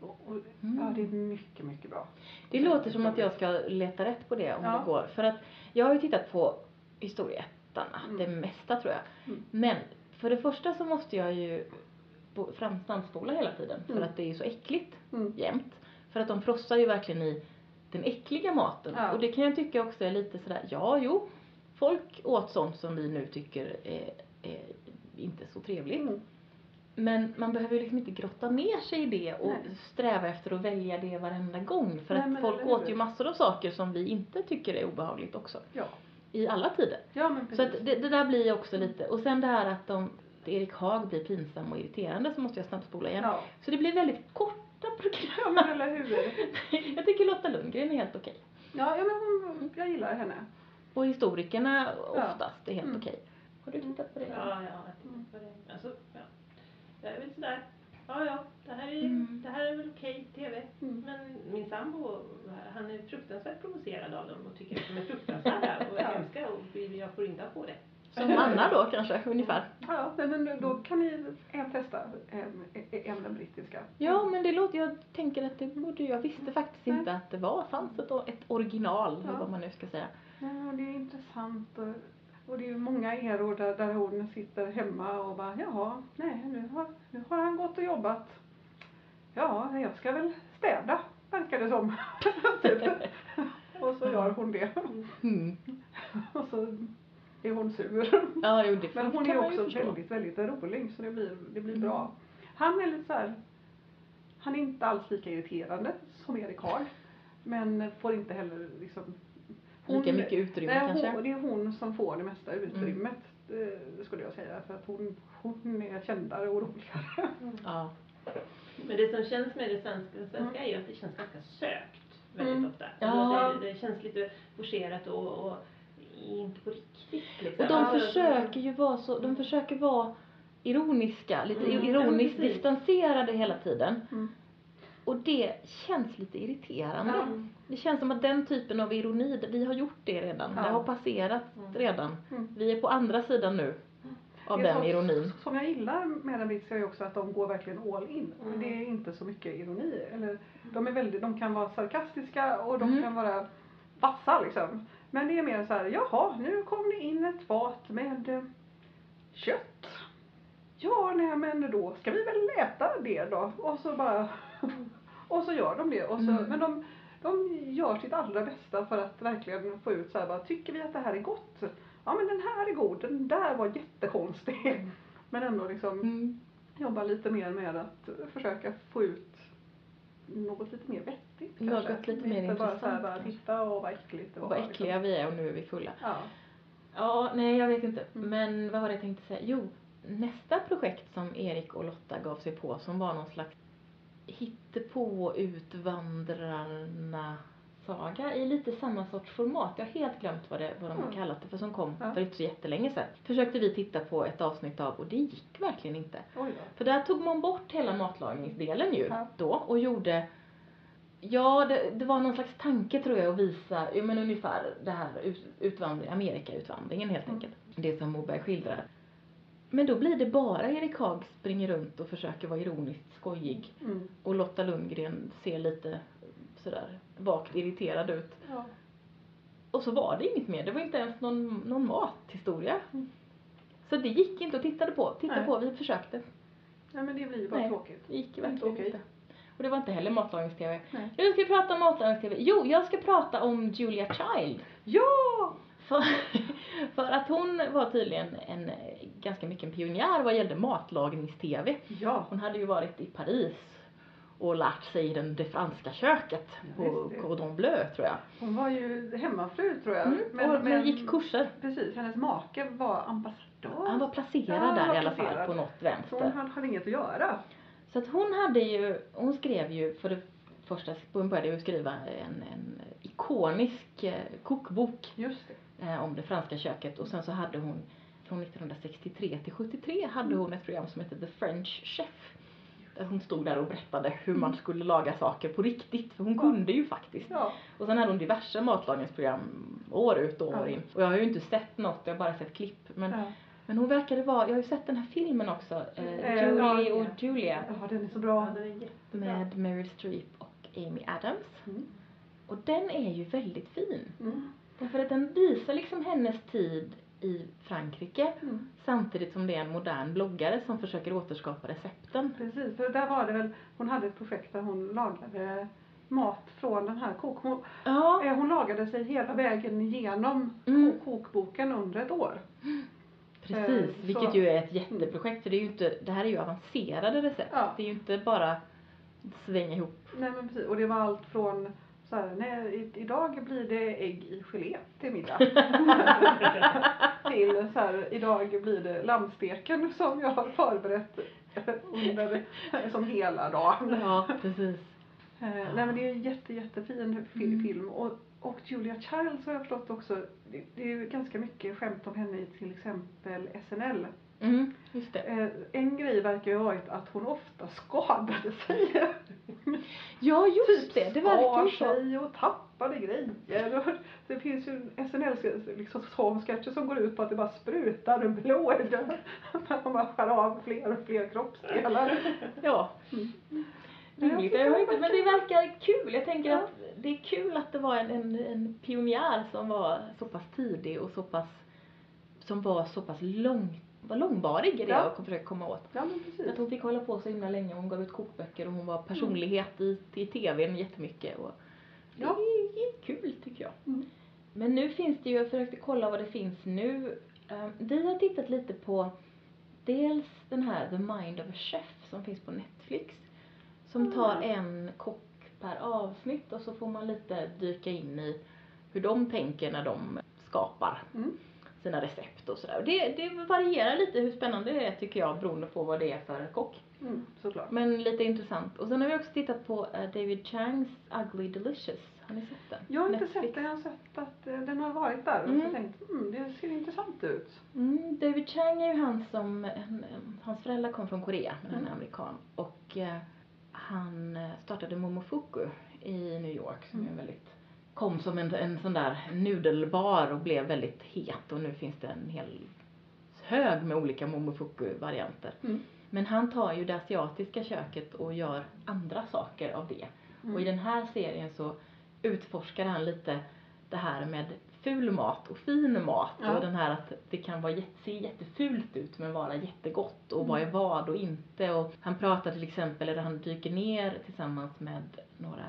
och, och,
Mm.
Ja det är mycket, mycket bra.
Det låter som att jag ska leta rätt på det om
Ja.
det går. För att jag har ju tittat på historieätarna,
Mm.
det mesta tror jag.
Mm.
Men för det första så måste jag ju framstandspola hela tiden för
Mm.
att det är så äckligt
Mm.
jämt. För att de frossar ju verkligen i den äckliga maten.
Ja.
Och det kan jag tycka också är lite sådär, ja jo, folk åt sånt som vi nu tycker är, är inte så trevligt.
Mm.
Men man behöver ju liksom inte grotta ner sig i det och
Nej.
sträva efter att välja det varenda gång. För
Nej,
att folk åt ju massor av saker som vi inte tycker är obehagligt också.
Ja.
I alla tider.
Ja men
Så
precis.
att det, det där blir också lite, och sen det här att de, Erik Haag blir pinsam och irriterande så måste jag snabbspola igen.
Ja.
Så det blir väldigt korta
ja
program.
men eller hur.
jag tycker Lotta Lundgren är helt okej.
Ja, ja men jag gillar henne.
Och historikerna
Ja.
oftast är helt
Mm.
okej. Har du tittat på det?
Ja, ja, jag tittar på det. Alltså, ja. Jag är väl sådär. Ja, ja, det här är,
Mm.
det här är väl okej TV.
Mm.
Men min sambo, han är fruktansvärt provocerad av dem och tycker att de är fruktansvärda och hemska och jag får inte ha på det.
Som Anna då kanske, ungefär.
Ja, men, då kan ni en testa en, en den brittiska.
Ja, men det låter, jag tänker att det borde, jag visste faktiskt
Nej.
inte att det var, fanns ett, ett original,
Ja.
vad man nu ska säga.
Ja, det är intressant och, det är ju många eror där, där hon sitter hemma och bara jaha, nej nu har, nu har han gått och jobbat. Ja, jag ska väl städa, verkar det som. Typ. och så gör hon det.
Mm.
och så är hon sur.
Ja, jo, det
Men hon är också väldigt, väldigt rolig så det blir, det blir
Mm.
bra. Han är lite så här, han är inte alls lika irriterande som Erik Haag. Men får inte heller liksom
Lika mycket utrymme
nej,
kanske.
Hon, det är hon som får det mesta utrymmet. Det skulle jag säga. För att hon, hon är kändare och roligare.
Ja.
Men det som känns med det svenska, det svenska är ju att det känns ganska sökt väldigt
Mm.
ofta.
Ja.
Alltså det, det känns lite forcerat och, och inte på riktigt liksom.
Och de
Alltså,
försöker ju vara så, de försöker vara ironiska, lite
Mm.
ironiskt
Ja,
distanserade hela tiden.
Mm.
Och det känns lite irriterande.
Ja.
Det känns som att den typen av ironi, vi har gjort det redan.
Ja.
Det har passerat
Mm.
redan.
Mm.
Vi är på andra sidan nu av den
som,
ironin.
Som jag gillar med den brittiska är också att de går verkligen all in.
Mm.
Det är inte så mycket ironi. Eller, de, är väldigt, de kan vara sarkastiska och de
Mm.
kan vara vassa liksom. Men det är mer så här, jaha, nu kom det in ett fat med eh, kött. Ja, nej men då ska vi väl äta det då. Och så bara, och så gör de det. Och så,
Mm.
Men de, de gör sitt allra bästa för att verkligen få ut så här, bara, tycker vi att det här är gott? Ja men den här är god, den där var jättekonstig. Men ändå liksom
Mm.
jobba lite mer med att försöka få ut något lite mer vettigt
Något
kanske.
lite mer
Inte
intressant
bara
kanske.
titta och vad äckligt det
Och
var.
vad äckliga vi är och nu är vi fulla.
Liksom. Ja.
Ja, nej jag vet inte.
Mm.
Men vad var det jag tänkte säga? Jo, nästa projekt som Erik och Lotta gav sig på som var någon slags hittepå utvandrarna saga i lite samma sorts format. Jag har helt glömt vad, det, vad de har
Mm.
kallat det för som kom
Ja.
för inte så jättelänge sedan. Försökte vi titta på ett avsnitt av och det gick verkligen inte. För där tog man bort hela matlagningsdelen ju
Ja.
då och gjorde Ja, det, det var någon slags tanke tror jag att visa, men ungefär det här ut, utvandring, Amerikautvandringen helt
Mm.
enkelt. Det som Moberg skildrar. Men då blir det bara Erik Haag springer runt och försöker vara ironiskt skojig
Mm.
och Lotta Lundgren ser lite sådär vagt irriterad ut.
Ja.
Och så var det inget mer, det var inte ens någon, någon mathistoria.
Mm.
Så det gick inte att titta på, titta
Nej.
på, vi försökte.
Nej men det blir ju bara
Nej.
tråkigt.
Det gick verkligen
okej.
inte. Och det var inte heller matlagningstv. Jag ska prata om matlagningstv. Jo, jag ska prata om Julia Child.
Ja!
För, för att hon var tydligen en, ganska mycket en pionjär vad gällde matlagningstv.
Ja.
Hon hade ju varit i Paris och lärt sig den, det franska köket
Ja,
på. Cordon Bleu tror jag.
Hon var ju hemmafru tror jag.
Mm, och men gick kurser.
Precis, hennes make var ambassadör.
Han var placerad
Ja,
där
var
i alla fall på något
Så hon
vänster.
hade, hade inget att göra.
Så att hon hade ju, hon skrev ju för det första, hon började ju skriva en, en ikonisk eh, kokbok
Just det.
Eh, om det franska köket och sen så hade hon från 1963 till 73 hade hon ett program som hette The French Chef. Där hon stod där och berättade hur man skulle laga saker på riktigt, för hon
Ja.
kunde ju faktiskt.
Ja.
Och sen hade hon diverse matlagningsprogram år ut och år
Ja.
in. Och jag har ju inte sett något, jag har bara sett klipp. Men,
ja.
men hon verkade vara, jag har ju sett den här filmen också, eh,
Eh,
Julie
ja.
och Julia.
Ja, den är så bra.
Ja, den är jättebra.
Med Meryl Streep och Amy Adams.
Mm.
Och den är ju väldigt fin.
Mm.
Därför att den visar liksom hennes tid i Frankrike
Mm.
samtidigt som det är en modern bloggare som försöker återskapa recepten.
Precis, för där var det väl, hon hade ett projekt där hon lagade mat från den här kok... Hon,
Ja,
eh, hon lagade sig hela vägen igenom
Mm.
ko- kokboken under ett år.
precis.
så-
Vilket ju är ett jätteprojekt för det är ju inte, det här är ju avancerade recept.
Ja.
Det är ju inte bara svänga ihop.
Nej men precis, och det var allt från så här, nej, idag blir det ägg i gelé till middag. till så här, idag blir det lammsteken som jag har förberett under, som hela dagen.
Ja, precis.
Eh, nej men det är en jätte, jättefin fi-
Mm.
film. Och, och Julia Childs har jag förstått också, det, det är ju ganska mycket skämt om henne i till exempel SNL.
Mm, just det.
Eh, en grej verkar ju ha varit att hon ofta skadade sig.
Ja, just det. Det verkar ju så.
sig och tappade grejer. Det finns ju SNL liksom sån sketcher som går ut på att det bara sprutar blod. Man bara skär av fler och fler kroppsdelar.
Ja.
Mm. Jag
inte, men det verkar kul. Jag tänker
Ja.
att det är kul att det var en, en, en pionjär som var så pass tidig och så pass, som var så pass lång, var långvarig i det
Ja.
och försöka komma åt.
Ja men precis.
Att hon fick hålla på så himla länge. Hon gav ut kokböcker och hon var personlighet i, i tvn jättemycket. Och det
Ja.
är kul tycker jag.
Mm.
Men nu finns det ju, jag försökte kolla vad det finns nu. Eh, Vi har tittat lite på dels den här The Mind of a Chef som finns på Netflix. Som tar
Mm.
en kock per avsnitt och så får man lite dyka in i hur de tänker när de skapar
Mm.
Sina recept och sådär. Det, det varierar lite hur spännande det är tycker jag beroende på vad det är för kock.
Mm, såklart.
Men lite intressant. Och sen har vi också tittat på eh, David Changs Ugly Delicious. Har ni sett den?
Jag har inte
Netflix.
sett den, jag har sett att eh, den har varit där och
Mm.
så tänkt, mm, det ser intressant ut.
Mm, David Chang är ju han som, en, en, hans föräldrar kom från Korea, men han är
Mm.
amerikan. Och eh, han eh, startade Momofuku i New York som är
Mm.
väldigt, kom som en, en sån där nudelbar och blev väldigt het och nu finns det en hel hög med olika Momofuku-varianter.
Mm.
Men han tar ju det asiatiska köket och gör andra saker av det.
Mm.
Och i den här serien så utforskar han lite det här med ful mat och fin mat
Ja.
och den här att det kan vara se jättefult ut men vara jättegott och
Mm.
vad är vad och inte och han pratar till exempel, eller han dyker ner tillsammans med några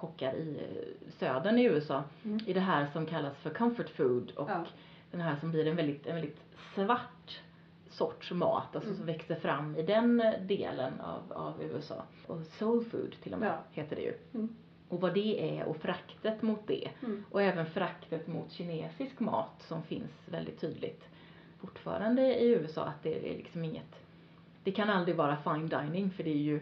kockar i eh, södern i USA
Mm.
i det här som kallas för comfort food och
Ja.
den här som blir en väldigt, en väldigt svart sorts mat, alltså
Mm.
som växer fram i den delen av, av USA. Och soul food till och med
Ja.
heter det ju.
Mm.
Och vad det är och fraktet mot det.
Mm.
Och även fraktet mot kinesisk mat som finns väldigt tydligt fortfarande i USA att det är liksom inget, det kan aldrig vara fine dining för det är ju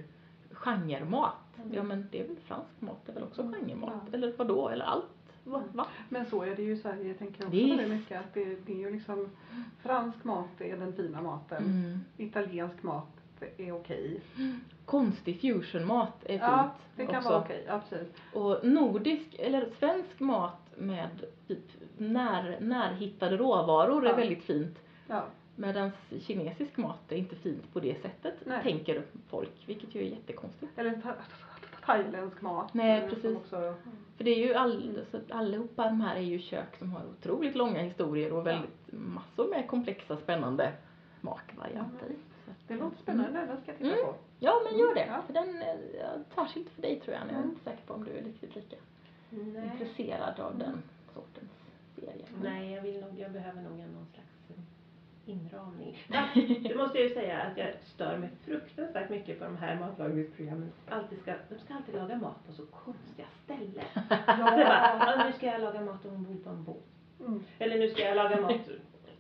genremat.
Mm.
Ja men det är väl fransk mat, det är väl också
Mm.
genremat?
Ja.
Eller vadå, eller allt? Va? va?
Men så är det ju i Sverige tänker jag också
Visst.
väldigt mycket. Att det, det är ju liksom fransk mat är den fina maten.
Mm.
Italiensk mat är okej.
Konstig fusionmat är fint
Ja, det kan
också.
vara okej, absolut.
Och nordisk, eller svensk mat med typ när, närhittade råvaror är
Ja.
väldigt fint.
Ja.
Medan kinesisk mat är inte fint på det sättet,
Nej.
tänker folk. Vilket ju är jättekonstigt.
Eller thailändsk mat.
Nej,
eh,
precis.
Också,
För det är ju all, så att allihopa de här är ju kök som har otroligt långa historier och väldigt massor med komplexa spännande smakvarianter i.
Det låter spännande, den ska jag titta
Mm.
på.
Ja, men gör det.
Ja.
För den, särskilt för dig tror jag. Jag är
Mm.
inte säker på om du är riktigt lika
Nej.
intresserad av den sortens serie.
Nej, jag vill nog, jag behöver nog en någon slags eh, inramning. Fast, det måste jag ju säga att jag stör mig fruktansvärt mycket på de här matlagningsprogrammen. Alltid ska, de ska alltid laga mat på så konstiga ställen. Så jag bara, "Ja, nu ska jag laga mat ombord på en båt.
Mm.
Eller nu ska jag laga mat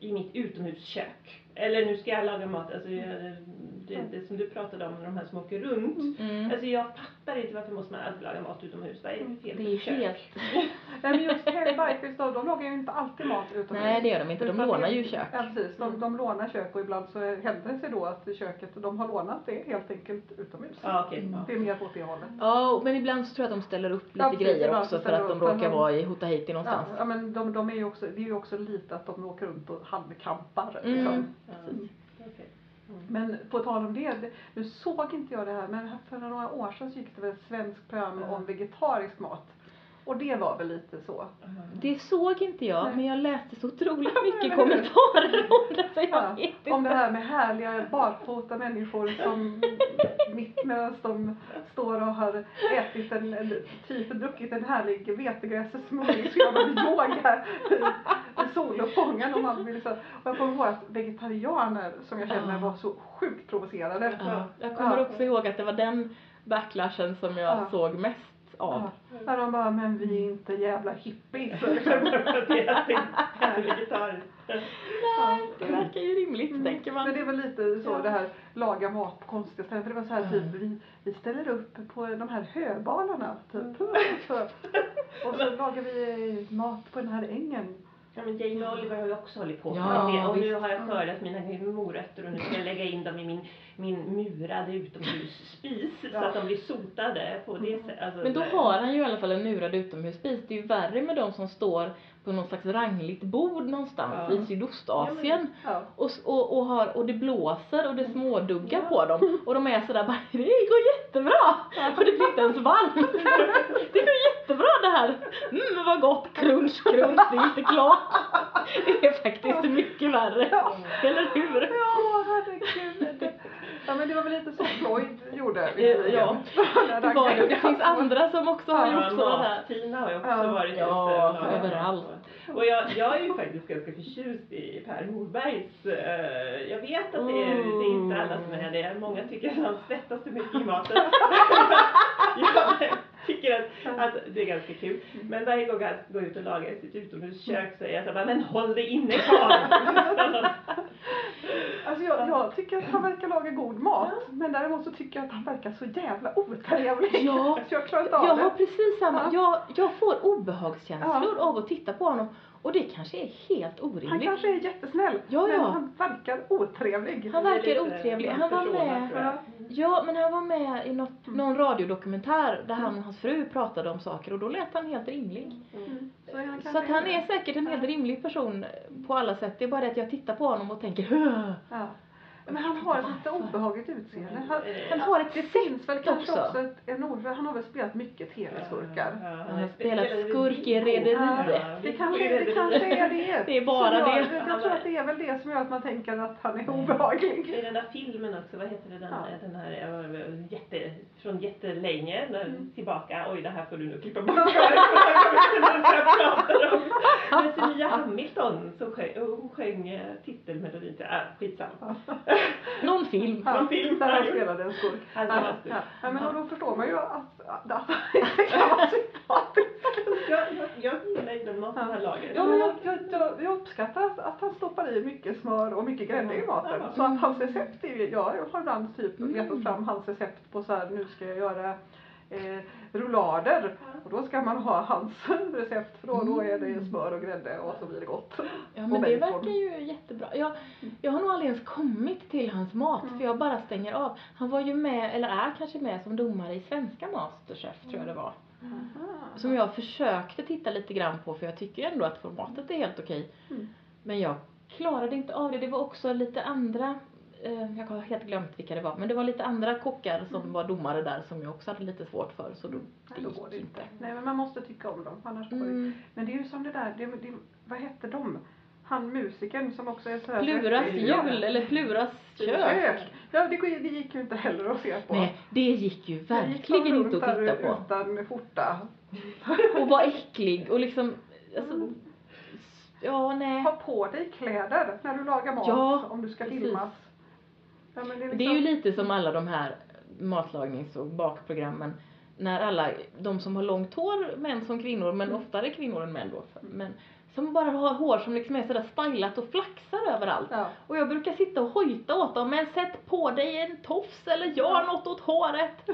i mitt utomhuskök. Eller nu ska jag laga mat, alltså jag, det, det som du pratade om, de här som åker runt.
Mm.
Alltså jag fattar inte varför måste man alltid laga mat utomhus. Vad är det för fel
Det är ju helt...
Nej men just Bikers då, de lagar ju inte alltid mat utomhus.
Nej, det gör de inte. De
Utan
lånar ju kök.
Ja precis, de, de lånar kök och ibland så händer det sig då att köket, de har lånat det helt enkelt utomhus.
Ja, okej.
Mm.
ja.
Det är mer åt det hållet.
Ja, men ibland så tror jag att de ställer upp lite
Ja, precis.
grejer också
så
för att de råkar vara i Hotahiti
Ja,
någonstans.
ja men de, de är ju också, det är ju också lite att de åker runt och halvkampar.
Mm.
Liksom.
Ja, okej.
Men på tal om det, det- nu såg inte jag det här men för några år sedan så gick det väl ett svenskt program om vegetarisk mat. Och det var väl lite så.
Det såg inte jag,
Nej.
men jag läste så otroligt mycket kommentarer om det så jag
Ja,
vet inte.
Om det här med härliga barfota människor som mitt medan de står och har ätit en, eller typ druckit en härlig vetegrässmoothie så gör de yoga i soluppgången och man vill så. Och jag kommer ihåg att vegetarianer som jag känner var så sjukt provocerade.
Ja, jag kommer
Ja.
också ihåg att det var den backlashen som jag
Ja.
såg mest av.
Ja, när de bara, men vi är inte jävla hippies.
Nej, det verkar ju rimligt tänker man.
Men det väl lite så
Ja.
det här laga mat på konstiga ställen. För det var så här typ, vi, vi ställer upp på de här höbalarna. Typ. Så, och så lagar vi mat på den här ängen.
Ja, men Jamie Oliver har ju också hållit på
Ja,
med det. Och nu har jag skördat mina morötter och nu ska jag lägga in dem i min, min murade utomhusspis så
Ja.
att de blir sotade på det sättet. Alltså,
Men då har han ju i alla fall en murad utomhusspis. Det är ju värre med de som står på någon slags rangligt bord någonstans
Ja.
i Sydostasien.
Ja.
Och, och, och, har, och det blåser och det småduggar
Ja.
på dem. Och de är sådär bara, det går jättebra! Och det blir inte ens varmt. Det går jättebra det här. Mm vad gott, crunch, crunch, det är inte klart. Det är faktiskt mycket värre. Eller hur?
Ja, herregud. Ja, men det var väl lite så Floyd gjorde.
Ja. Det var det. Det finns andra som också har
Ja,
gjort
Ja,
sådana där.
Tina har ju också
Ja.
varit
Ja, överallt.
Och jag, jag är ju faktiskt ganska förtjust i Per Morbergs, eh, jag vet att det är, det är inte alla som är det, många tycker att han svettas för mycket i maten. jag tycker att att det är ganska kul. Men varje gång han går ut och lagar i sitt utomhuskök så är jag så bara, men håll dig inne karl!
Alltså jag, jag tycker att han verkar laga god mat. Men däremot så tycker jag att han verkar så jävla otrevlig.
Ja.
Så jag klarar inte av
Jag
det.
har precis samma.
Ja.
Jag, jag får obehagskänslor
Ja.
av att titta på honom. Och det kanske är helt
Han
orimligt.
kanske är jättesnäll.
Ja,
men
ja.
han verkar otrevlig.
Han verkar otrevlig. Han var med.
Ja.
Ja, men han var med i något, någon radiodokumentär där han och hans fru pratade om saker och då lät han helt rimlig.
Mm.
Så, han
Så att han är säkert en helt rimlig person på alla sätt. Det är bara det att jag tittar på honom och tänker "Hö."
Ja. Men han har ett lite obehagligt utseende. Han,
Han har ett
det finns väl kanske
också.
också ett, en ord, för han har väl spelat mycket tv-skurkar.
Ja,
Han har spelat skurk i Rederiet.
Det kanske, det kanske är det.
Det är bara
Så jag,
det.
Jag, jag tror att det är väl det som gör att man tänker att han är obehaglig.
I den där filmen också, vad heter det, den,
Ja.
den här jätte, från jättelänge, när,
Mm.
tillbaka, oj det här får du nu klippa bort. Men Senia Hamilton, som sjöng, hon sjöng eh, titelmelodin till, äh, skitsamma.
Någon film.
Ja,
Någon film
där han spelade en skurk.
Han
Ja, ja. Ja, men då förstår man ju att, inte kan vara sympatisk.
Jag, jag, jag gillar ju den maten.
Ja, men jag, jag, jag, jag uppskattar att, att han stoppar i mycket smör och mycket grädde i maten. Så att hans recept är ju, jag har ibland typ letat fram hans recept på så här, nu ska jag göra eh, rullader. Och då ska man ha hans recept för då, då är det smör och grädde och så blir det gott.
Ja men det verkar ju jättebra. Jag, jag har nog aldrig ens kommit till hans mat
Mm.
för jag bara stänger av. Han var ju med, eller är kanske med som domare i svenska Masterchef tror jag det var. Som jag försökte titta lite grann på för jag tycker ändå att formatet är helt okej.
Mm.
Men jag klarade inte av det. Det var också lite andra, jag har helt glömt vilka det var, men det var lite andra kockar som var domare där som jag också hade lite svårt för så då,
Nej, då
gick
går det
inte.
Nej men man måste tycka om dem. Annars går det
Mm.
Men det är ju som det där, det, det, vad hette de? Han musikern som också är så här
Pluras jul eller Pluras kök.
Kök. Ja, det, det gick ju inte heller att se på.
Nej, det gick ju
gick
verkligen
runt
inte att titta på.
Utan skjorta.
Och var äcklig och liksom, alltså, ja nej.
Ha på dig kläder när du lagar mat
Ja,
om du ska
precis.
filmas. Ja, det, är
Det är ju
liksom-
lite som alla de här matlagnings och bakprogrammen. När alla, de som har långt hår, män som kvinnor, men
Mm.
oftare kvinnor än män då. Men som bara har hår som liksom är sådär stylat och flaxar överallt.
Ja.
Och jag brukar sitta och hojta åt dem, men sätt på dig en tofs eller gör något åt håret.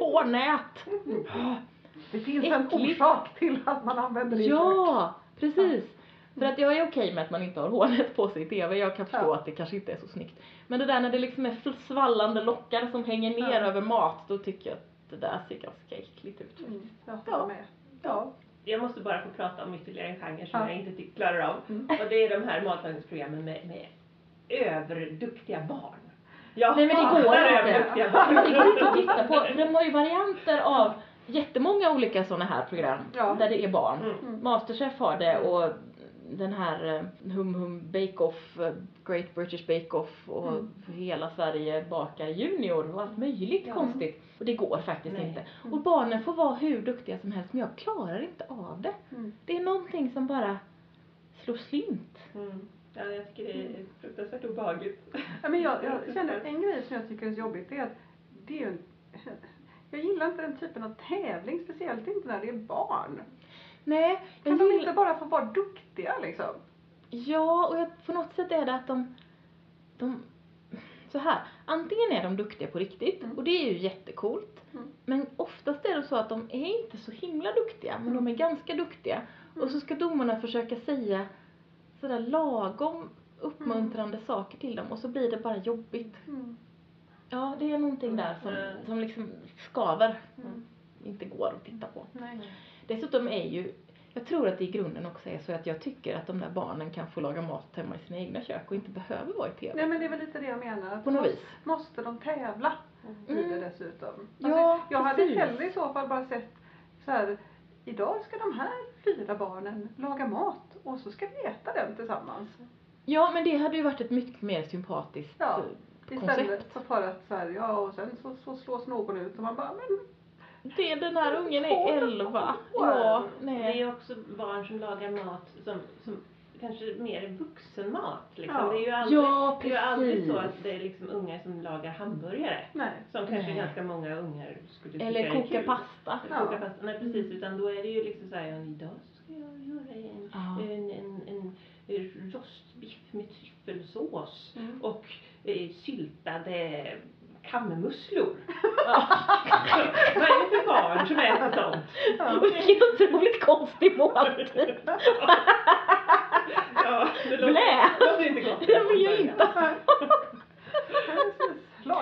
Hårnät.
Det finns en
Äckligt.
orsak till att man använder det.
Ja, precis. För att jag är okej med att man inte har hårnät på sig i TV, jag kan förstå
Ja.
att det kanske inte är så snyggt. Men det där när det liksom är svallande lockar som hänger ner
Ja.
över mat, då tycker jag att det där ser ganska äckligt ut.
Mm, jag
Ja.
med. Ja.
Jag måste bara få prata om ytterligare en genre som
Ja.
jag inte tycker klarar av.
Mm.
Och det är de här matlagningsprogrammen med, med överduktiga barn. Jag
Nej men det går inte. Det
barn.
går inte att titta på, för de har ju varianter av jättemånga olika sådana här program
Ja.
där det är barn.
Mm.
Masterchef har det och den här eh, Hum Hum Bake Off, eh, Great British Bake Off och
Mm.
Hela Sverige bakar junior och allt möjligt
Ja.
konstigt. Och det går faktiskt
Nej.
inte. Och barnen får vara hur duktiga som helst men jag klarar inte av det.
Mm.
Det är någonting som bara slår slint.
Mm. Ja, jag tycker det är fruktansvärt obehagligt.
Ja, men jag, jag känner en grej som jag tycker är jobbigt det är att det är en, jag gillar inte den typen av tävling, speciellt inte när det är barn.
Nej,
Kan
jag
de inte bara få vara duktiga liksom?
Ja, och jag, på något sätt är det att de, de så här, antingen är de duktiga på riktigt
Mm.
och det är ju jättecoolt.
Mm.
Men oftast är det så att de är inte så himla duktiga, men de är ganska duktiga. Och så ska domarna försöka säga sådär lagom uppmuntrande saker till dem och så blir det bara jobbigt.
Mm.
Ja, det är någonting där som,
Mm.
som liksom skaver.
Mm.
Inte går att titta på.
Nej.
Dessutom är ju, jag tror att det i grunden också är så att jag tycker att de där barnen kan få laga mat hemma i sina egna kök och inte behöver vara i TV.
Nej men det är väl lite det jag menar.
På något vis.
måste de tävla i
Mm.
det dessutom?
Ja,
alltså, jag hade
precis.
hellre i så fall bara sett så här. Idag ska de här fyra barnen laga mat och så ska vi äta den tillsammans.
Ja, men det hade ju varit ett mycket mer sympatiskt
Ja,
eh,
Istället
koncept.
för att så här, ja och sen så, så slås någon ut och man bara men
Det, den här ungen är
Tolv
11.
år.
Ja,
Det är också barn som lagar mat som, som kanske mer vuxenmat. Liksom.
Ja.
Det är ju aldrig,
Ja,
det är ju aldrig så att det är liksom ungar som lagar hamburgare.
Nej.
Som kanske
Nej.
ganska många ungar skulle tycka
Eller
är
koka
kul.
pasta.
Eller koka pasta. Nej precis, utan då är det ju liksom såhär, idag ska jag göra en,
Ja.
en, en, en, en rostbiff med tryffelsås
Mm.
och eh, syltade kammusslor. Vad är det för barn som äter sånt?
Ja.
Vilken otroligt konstig måltid.
Ja, det låter,
Blä!
låter inte gott.
Det vill jag inte ha.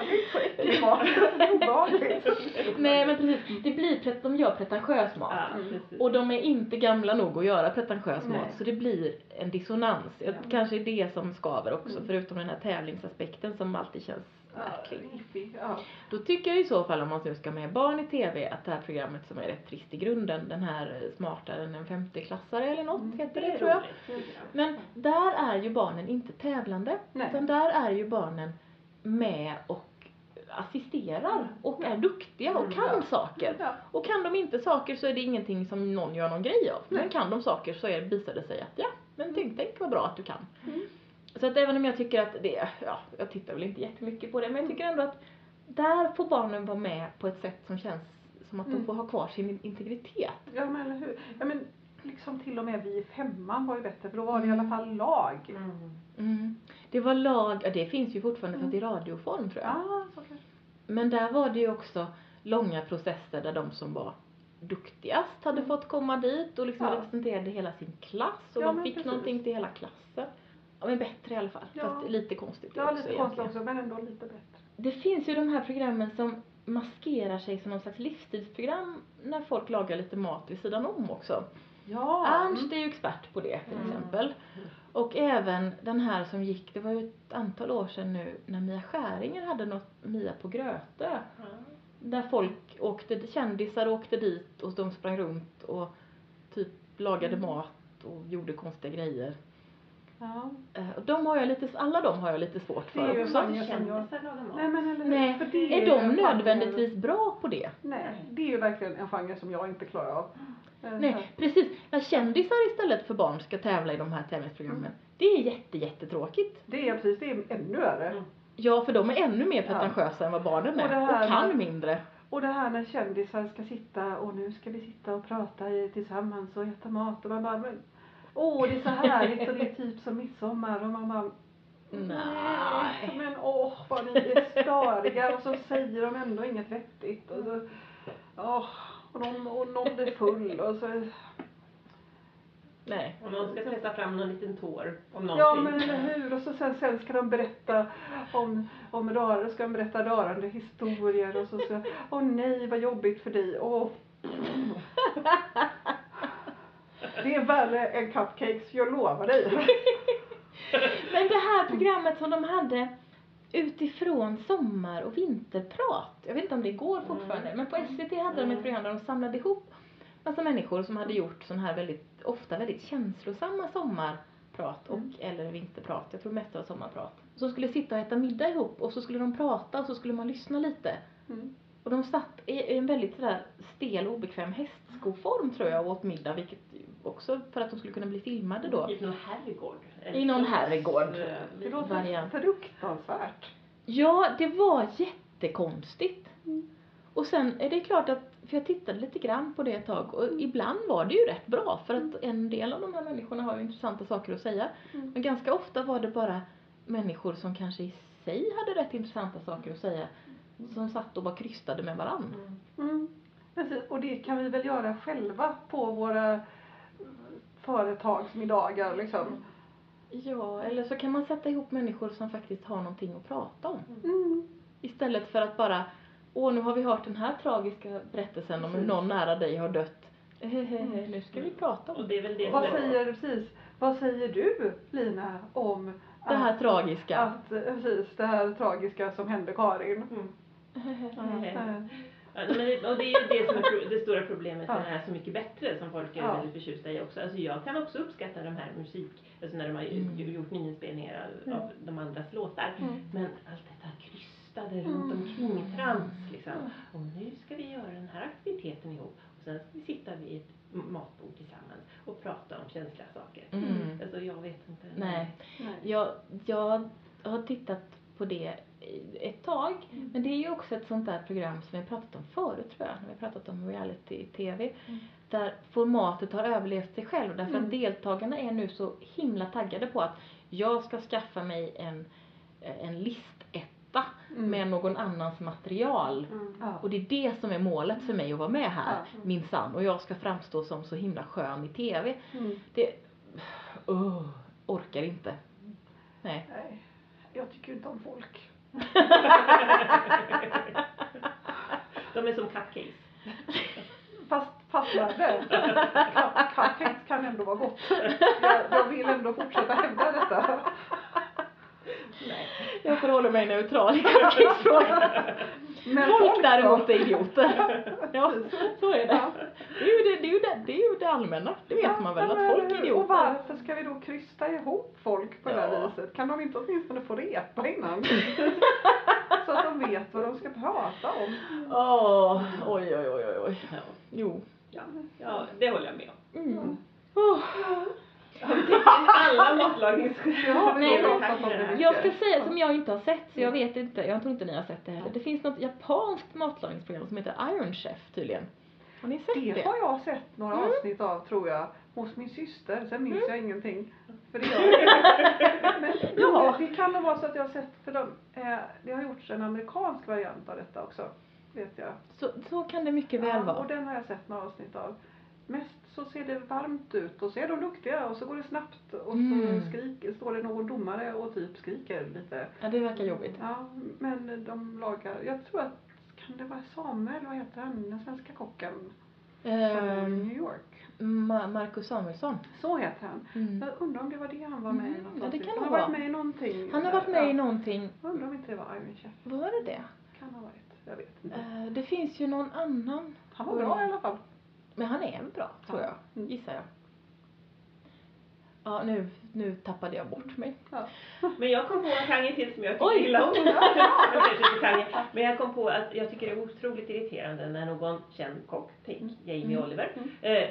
Inte så äcklig mat. Det är obehagligt.
Nej men precis, det blir, pret- de gör pretentiös mat.
Ja.
Och de är inte gamla nog att göra pretentiös
Nej.
mat så det blir en dissonans.
Ja.
Kanske är det som skaver också
Mm.
förutom den här tävlingsaspekten som alltid känns
Ja. Ja.
Då tycker jag i så fall om man nu ska med barn i TV att det här programmet som är rätt trist i grunden, den här smartare än en femteklassare eller något
Mm,
heter
Det
det tror jag.
roligt, jag.
Men där är ju barnen inte tävlande
Nej.
utan där är ju barnen med och assisterar och är duktiga och
Mm,
kan
ja.
saker.
Ja.
Och kan de inte saker så är det ingenting som någon gör någon grej av. Men kan de saker så är, visar det sig att ja, men tänk, tänk vad bra att du kan.
Mm.
Så att även om jag tycker att det, ja, jag tittar väl inte jättemycket på det, men jag tycker ändå att där får barnen vara med på ett sätt som känns som att de
Mm.
får ha kvar sin integritet.
Ja men eller hur. Ja, men liksom till och med vi i femman var ju bättre för då var det i alla fall lag.
Mm.
Mm. Det var lag, ja det finns ju fortfarande fast i radioform tror jag.
Ja, så kanske.
Men där var det ju också långa processer där de som var duktigast hade
Mm.
fått komma dit och liksom
Ja.
representerade hela sin klass och
Ja,
de fick
precis.
någonting till hela klassen. Ja men bättre i alla fall.
Ja.
Fast lite konstigt
Ja, lite konstigt också men ändå lite bättre.
Det finns ju de här programmen som maskerar sig som någon slags livsstilsprogram när folk lagar lite mat vid sidan om också.
Ja.
Ernst är ju expert på det till
Mm.
exempel. Och även den här som gick, det var ju ett antal år sedan nu, när Mia Skäringer hade något Mia på Grötö. Där folk åkte, kändisar åkte dit och de sprang runt och typ lagade
Mm.
mat och gjorde konstiga grejer.
Ja.
Eh, Och de har jag lite, alla de har jag lite svårt
Det är
för
ju
också.
som jag-
Kändisar lagar mat.
Nej men eller?
Nej,
För det
Är
ju
de
en genre-
nödvändigtvis bra på det?
Nej, det är ju verkligen en genre som jag inte klarar av. Eh,
Nej, precis. När kändisar istället för barn ska tävla i de här tävlingsprogrammen.
Mm.
Det är jätte, jättetråkigt.
Det är precis, det är ännu värre.
Mm.
Ja, för de är ännu mer
Ja.
pretentiösa än vad barnen
Och det
är.
här
Och kan
med-
mindre.
Och det här när kändisar ska sitta och nu ska vi sitta och prata i- tillsammans och äta mat och man bara men Åh det är så härligt och det är typ som midsommar och man bara
Nej.
men åh vad ni är störiga och så säger de ändå inget vettigt och så åh och någon, och någon blir full och så
Nej.
Och någon ska pressa fram någon liten tår om
Ja
någonting.
men eller hur och så sen, sen ska de berätta om, om rör, ska de berätta rörande historier och så ska åh nej vad jobbigt för dig åh Det är värre än cupcakes, jag lovar dig.
Men det här programmet som de hade utifrån sommar och vinterprat. Jag vet inte om det går fortfarande. Men på SVT hade de ett program där de samlade ihop massa människor som hade gjort sån här väldigt, ofta väldigt känslosamma sommarprat och eller vinterprat. Jag tror mest det var sommarprat. Som skulle sitta och äta middag ihop och så skulle de prata och så skulle man lyssna lite.
Mm.
Och de satt i i en väldigt sådär stel och obekväm hästskoform tror jag och åt middag vilket också för att de skulle kunna bli filmade då.
I någon herrgård.
I någon herrgård.
Det låter fruktansvärt.
Ja, det var jättekonstigt.
Mm.
Och sen är det klart att, för jag tittade lite grann på det ett tag och ibland var det ju rätt bra för att en del av de här människorna har ju intressanta saker att säga.
Mm.
Men ganska ofta var det bara människor som kanske i sig hade rätt intressanta saker att säga som satt och var krystade med varandra.
Mm.
Mm. Precis. Och det kan vi väl göra själva på våra företagsmiddagar liksom.
Ja, eller så kan man sätta ihop människor som faktiskt har någonting att prata om.
Mm.
Istället för att bara, åh nu har vi hört den här tragiska berättelsen om hur någon nära dig har dött. Hehehe, nu ska vi prata om
Och det är väl det
Vad säger, precis, vad säger du Lina om
det här
att,
tragiska.
att, precis, det här tragiska som hände Karin?
Mm. Ja, men det, och det är ju det som är det stora problemet
Ja.
med den här Så mycket bättre som folk är
Ja.
väldigt förtjusta i också. Alltså jag kan också uppskatta de här musik, alltså när de har
Mm.
gjort nyinspelningar av,
Mm.
av de andras låtar.
Mm.
Men allt detta krystade
Mm.
runt omkring trams liksom. Och nu ska vi göra den här aktiviteten ihop. Och sen ska vi sitta vid ett matbord tillsammans och prata om känsliga saker.
Mm.
Alltså jag vet inte.
Nej.
Nej.
Jag, jag har tittat på det ett tag.
Mm.
Men det är ju också ett sånt där program som vi har pratat om förut tror jag. När vi har pratat om reality-tv.
Mm.
Där formatet har överlevt sig själv. Därför
Mm.
att deltagarna är nu så himla taggade på att jag ska skaffa mig en, en listetta
Mm.
med någon annans material.
Mm. Ja.
Och det är det som är målet för mig att vara med här,
Ja.
minsann. Och jag ska framstå som så himla skön i TV.
Mm.
Det... Uh, orkar inte. Nej.
Nej, jag tycker inte om folk.
De är som cupcakes.
Fast. Cup- Cupcakes kan ändå vara gott. Jag, jag vill ändå fortsätta hävda detta.
Nej.
Jag förhåller mig neutral i cupcakesfrågan.
Men
Folk däremot är idioter. Ja, så är det.
Ja.
Det är ju det, det, är ju det, det, är ju det allmänna. Det vet man väl,
Ja,
att folk är
Och
idioter.
varför ska vi då krysta ihop folk på det här
Ja.
viset? Kan de inte åtminstone få repa innan? Så att de vet vad de ska prata om.
Åh, oj, oj, oj, oj, oj.
Ja.
Jo.
Ja. ja, det håller jag med om.
Mm. Oh.
Täckt in alla matlagningsskäl?
Ja, vi
Nej,
mycket.
Jag ska säga som jag inte har sett, så jag vet inte, jag tror inte ni har sett det heller. Det finns något japanskt matlagningsprogram som heter Iron Chef tydligen. Har ni sett
Det
det?
har jag sett några
Mm.
avsnitt av tror jag. Hos min syster. Sen minns
Mm.
jag ingenting. För det gör jag Men
Jaha.
det, kan nog vara så att jag har sett, för de, eh, det har gjorts en amerikansk variant av detta också. Vet jag.
Så, så kan det mycket väl
Ja, och
vara.
den har jag sett några avsnitt av. Mest så ser det varmt ut och så är de duktiga och så går det snabbt och
Mm.
så skriker, står det någon domare och typ skriker lite.
Ja, det verkar jobbigt.
Ja, men de lagar, jag tror att, kan det vara Samuel, vad heter han, den svenska kocken? I
Ehm,
New York.
Ma- Marcus Samuelsson.
Så heter han.
Mm.
Jag undrar om det var det han var med i
Mm,
något
ja, det kan
Han har varit med i någonting.
Han har varit med i någonting.
Undrar om inte det var Iron Chef.
Var det det?
Kan ha varit. Jag vet inte.
Eh, det finns ju någon annan.
Han var bra i alla fall.
Men han är bra, tror
Ja.
jag.
Mm.
Gissar jag. Ja, nu, nu tappade jag bort mig.
Men jag kom på en genre till som jag tycker
Oj.
illa om. Men jag kom på att jag tycker det är otroligt irriterande när någon känd kock, tänk Jamie
Mm.
Oliver,
Mm.
eh,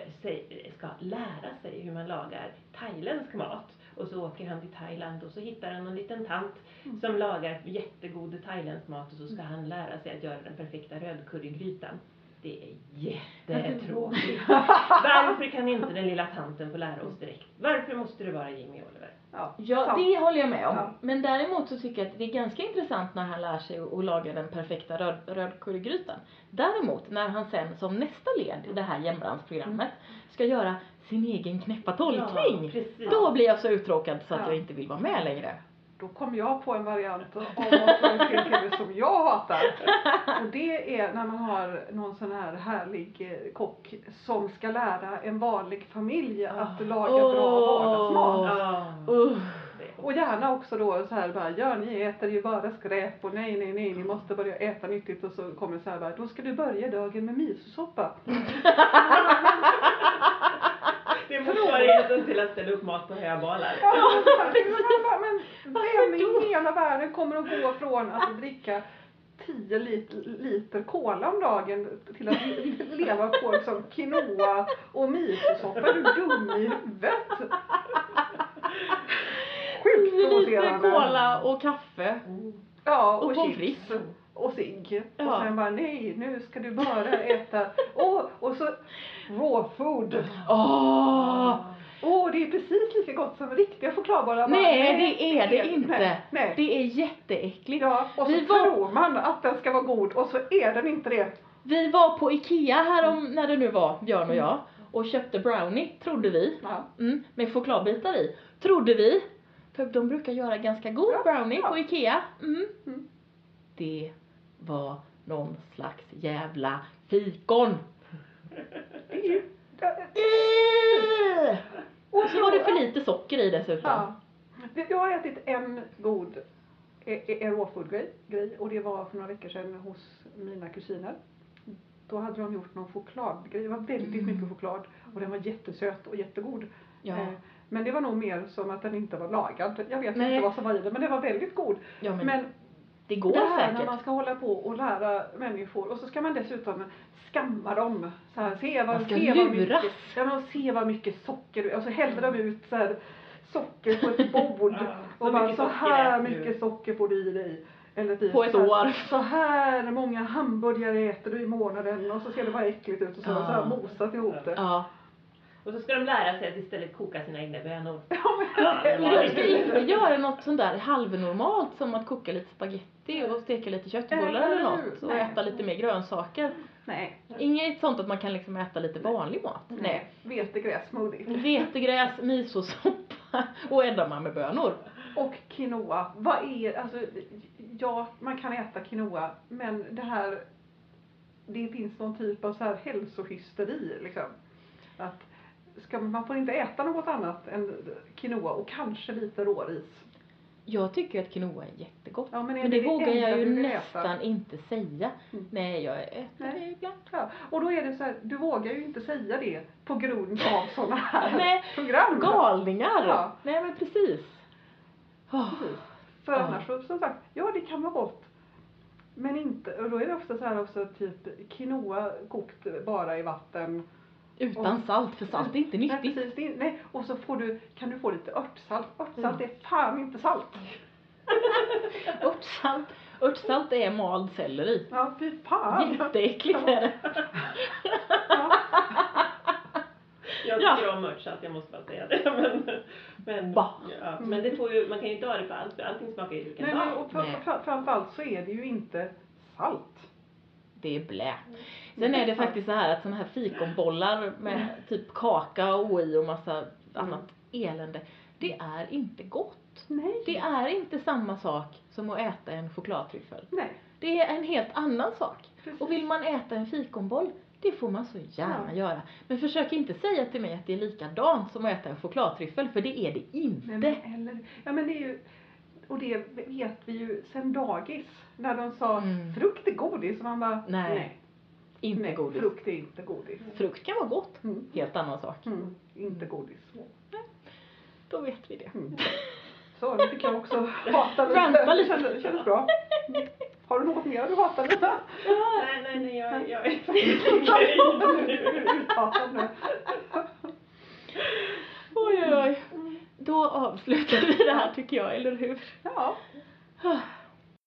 ska lära sig hur man lagar thailändsk mat. Och så åker han till Thailand och så hittar han en liten tant
Mm.
som lagar jättegod thailändsk mat och så ska han lära sig att göra den perfekta rödcurrygrytan. Det är jättetråkigt. Varför kan inte den lilla tanten få lära oss direkt? Varför måste det vara Jamie Oliver?
Ja,
Ja, det håller jag med om.
Ja.
Men däremot så tycker jag att det är ganska intressant när han lär sig att laga den perfekta röd. Däremot när han sen som nästa led i det här jämbransprogrammet ska göra sin egen knäppa tolkning.
Ja.
Då blir jag så uttråkad så att
Ja.
jag inte vill vara med längre.
Då kom jag på en variant av matlagningstv som jag hatar. Och det är när man har någon sån här härlig eh, kock som ska lära en vanlig familj att laga bra vardagsmat.
Uh.
Och gärna också då så här bara, ja ni äter ju bara skräp och nej nej nej ni måste börja äta nyttigt och så kommer det så här bara, då ska du börja dagen med misosoppa.
Motsvarigheten till att ställa upp mat på höbalar.
Ja, men vem i hela världen kommer att gå från att dricka 10 lit, liter cola om dagen till att leva på liksom quinoa och misosoppa? Är du dum i huvudet? Sjukt
Lite
provocerande.
cola och kaffe.
Ja,
och
och,
pommes
chips.
frites.
Och cigg.
Ja.
Och sen bara nej, nu ska du bara äta. Åh, och så raw food.
Åh!
Åh, det är precis lika gott som riktiga chokladbollar.
Nej, det är det inte.
Nej, nej.
Det är jätteäckligt.
Ja, och så
Vi var-
tror man att den ska vara god och så är den inte det.
Vi var på Ikea här om, när det nu var, Björn och jag, och köpte brownie, trodde vi.
Ja.
Mm, med chokladbitar i. Trodde vi. För de brukar göra ganska god
Ja,
brownie
ja.
på Ikea. Mm.
Mm.
Det var någon slags jävla fikon. Och så var det för lite socker i dessutom.
Ja. Jag har ätit en god eh, eh, raw food grej, grej och det var för några veckor sedan hos mina kusiner. Då hade de gjort någon chokladgrej. Det var väldigt
Mm.
mycket choklad och den var jättesöt och jättegod.
Ja,
Eh, Men det var nog mer som att den inte var lagad. Jag vet
Nej.
inte vad som var i den men den var väldigt god.
ja men,
Men
Det går
det här när
säkert.
man ska hålla på och lära människor och så ska man dessutom skamma dem. Så här, se vad,
Man ska
se vad
luras.
mycket, ja, men se vad mycket socker du, och så häller de ut så här, socker på ett bord.
Ja, så
och bara,
mycket
så här
äter du."
mycket socker får du i dig. Eller typ,
På ett
så här,
år.
Så här många hamburgare äter du i månaden och så ser det bara äckligt ut och så,
Ja.
så här mosat ihop det.
Ja.
Och så ska de lära sig att istället koka sina egna bönor.
Ja,
Ja, det
men,
Du ska inte göra något sånt där halvnormalt som att koka lite spaghetti och steka lite köttbullar eller något och
Nej.
äta lite mer grönsaker.
Nej,
Inget sånt att man kan liksom äta lite vanlig mat. Nej.
vetegrässmoothie.
Vetegräs, misosoppa och edamamebönor.
Och quinoa, vad är, alltså, ja man kan äta quinoa men det här, det finns någon typ av så här hälsohysteri liksom. Att ska, man får inte äta något annat än quinoa och kanske lite råris.
Jag tycker att quinoa är jättegott.
Ja, men är
Men det,
det
vågar jag ju nästan
äta?
inte säga.
Mm.
Nej, jag äter
Nej.
det ibland.
Ja, och då är det så här, du vågar ju inte säga det på grund av sådana här
Nej,
program.
Galningar!
Ja.
Nej men precis. Åh,
Precis. För
Ja.
annars så, som sagt, ja det kan vara gott. Men inte, och då är det ofta så här också typ quinoa kokt bara i vatten.
Utan
Och-
salt, för salt är inte
Nej,
nyttigt.
precis, det är, nej. Och så får du, kan du få lite örtsalt. Örtsalt
Mm.
är fan inte salt.
Örtsalt, örtsalt är mald selleri.
Ja, fy fan.
Jätteäckligt är det.
Ja.
Jag
Ja.
tycker om örtsalt, jag måste bara säga det. Men, men, ja, men det får ju, man kan ju inte ha det på allt, för allting smakar ju lika
Nej, men, och fram,
Nej.
fram, framförallt så är det ju inte salt.
Det är blä. Sen är det faktiskt så här att såna här fikonbollar med typ kakao i och massa annat elände. Det är inte gott.
Nej.
Det är inte samma sak som att äta en chokladtryffel.
Nej.
Det är en helt annan sak.
Precis.
Och vill man äta en fikonboll, det får man så gärna
Ja.
göra. Men försök inte säga till mig att det är likadant som att äta en chokladtryffel, för det är det inte.
Nej, men, eller, ja men det är ju, och det vet vi ju sen dagis. När de sa
Mm.
frukt är godis och man bara
Nej,
nej,
inte
nej
godis.
frukt är inte godis.
Frukt kan vara gott,
Mm.
helt annan sak.
Mm. Inte godis.
Då vet vi det.
Mm. Så nu fick jag också hata lite.
Ranta lite.
Det kändes, bra. Mm. Har du något mer du hatar lite?
Nej, nej, nej, jag, jag är faktiskt
Uthatad nu.
Oj, oj, oj. Då avslutar vi det här tycker jag, eller hur?
Ja.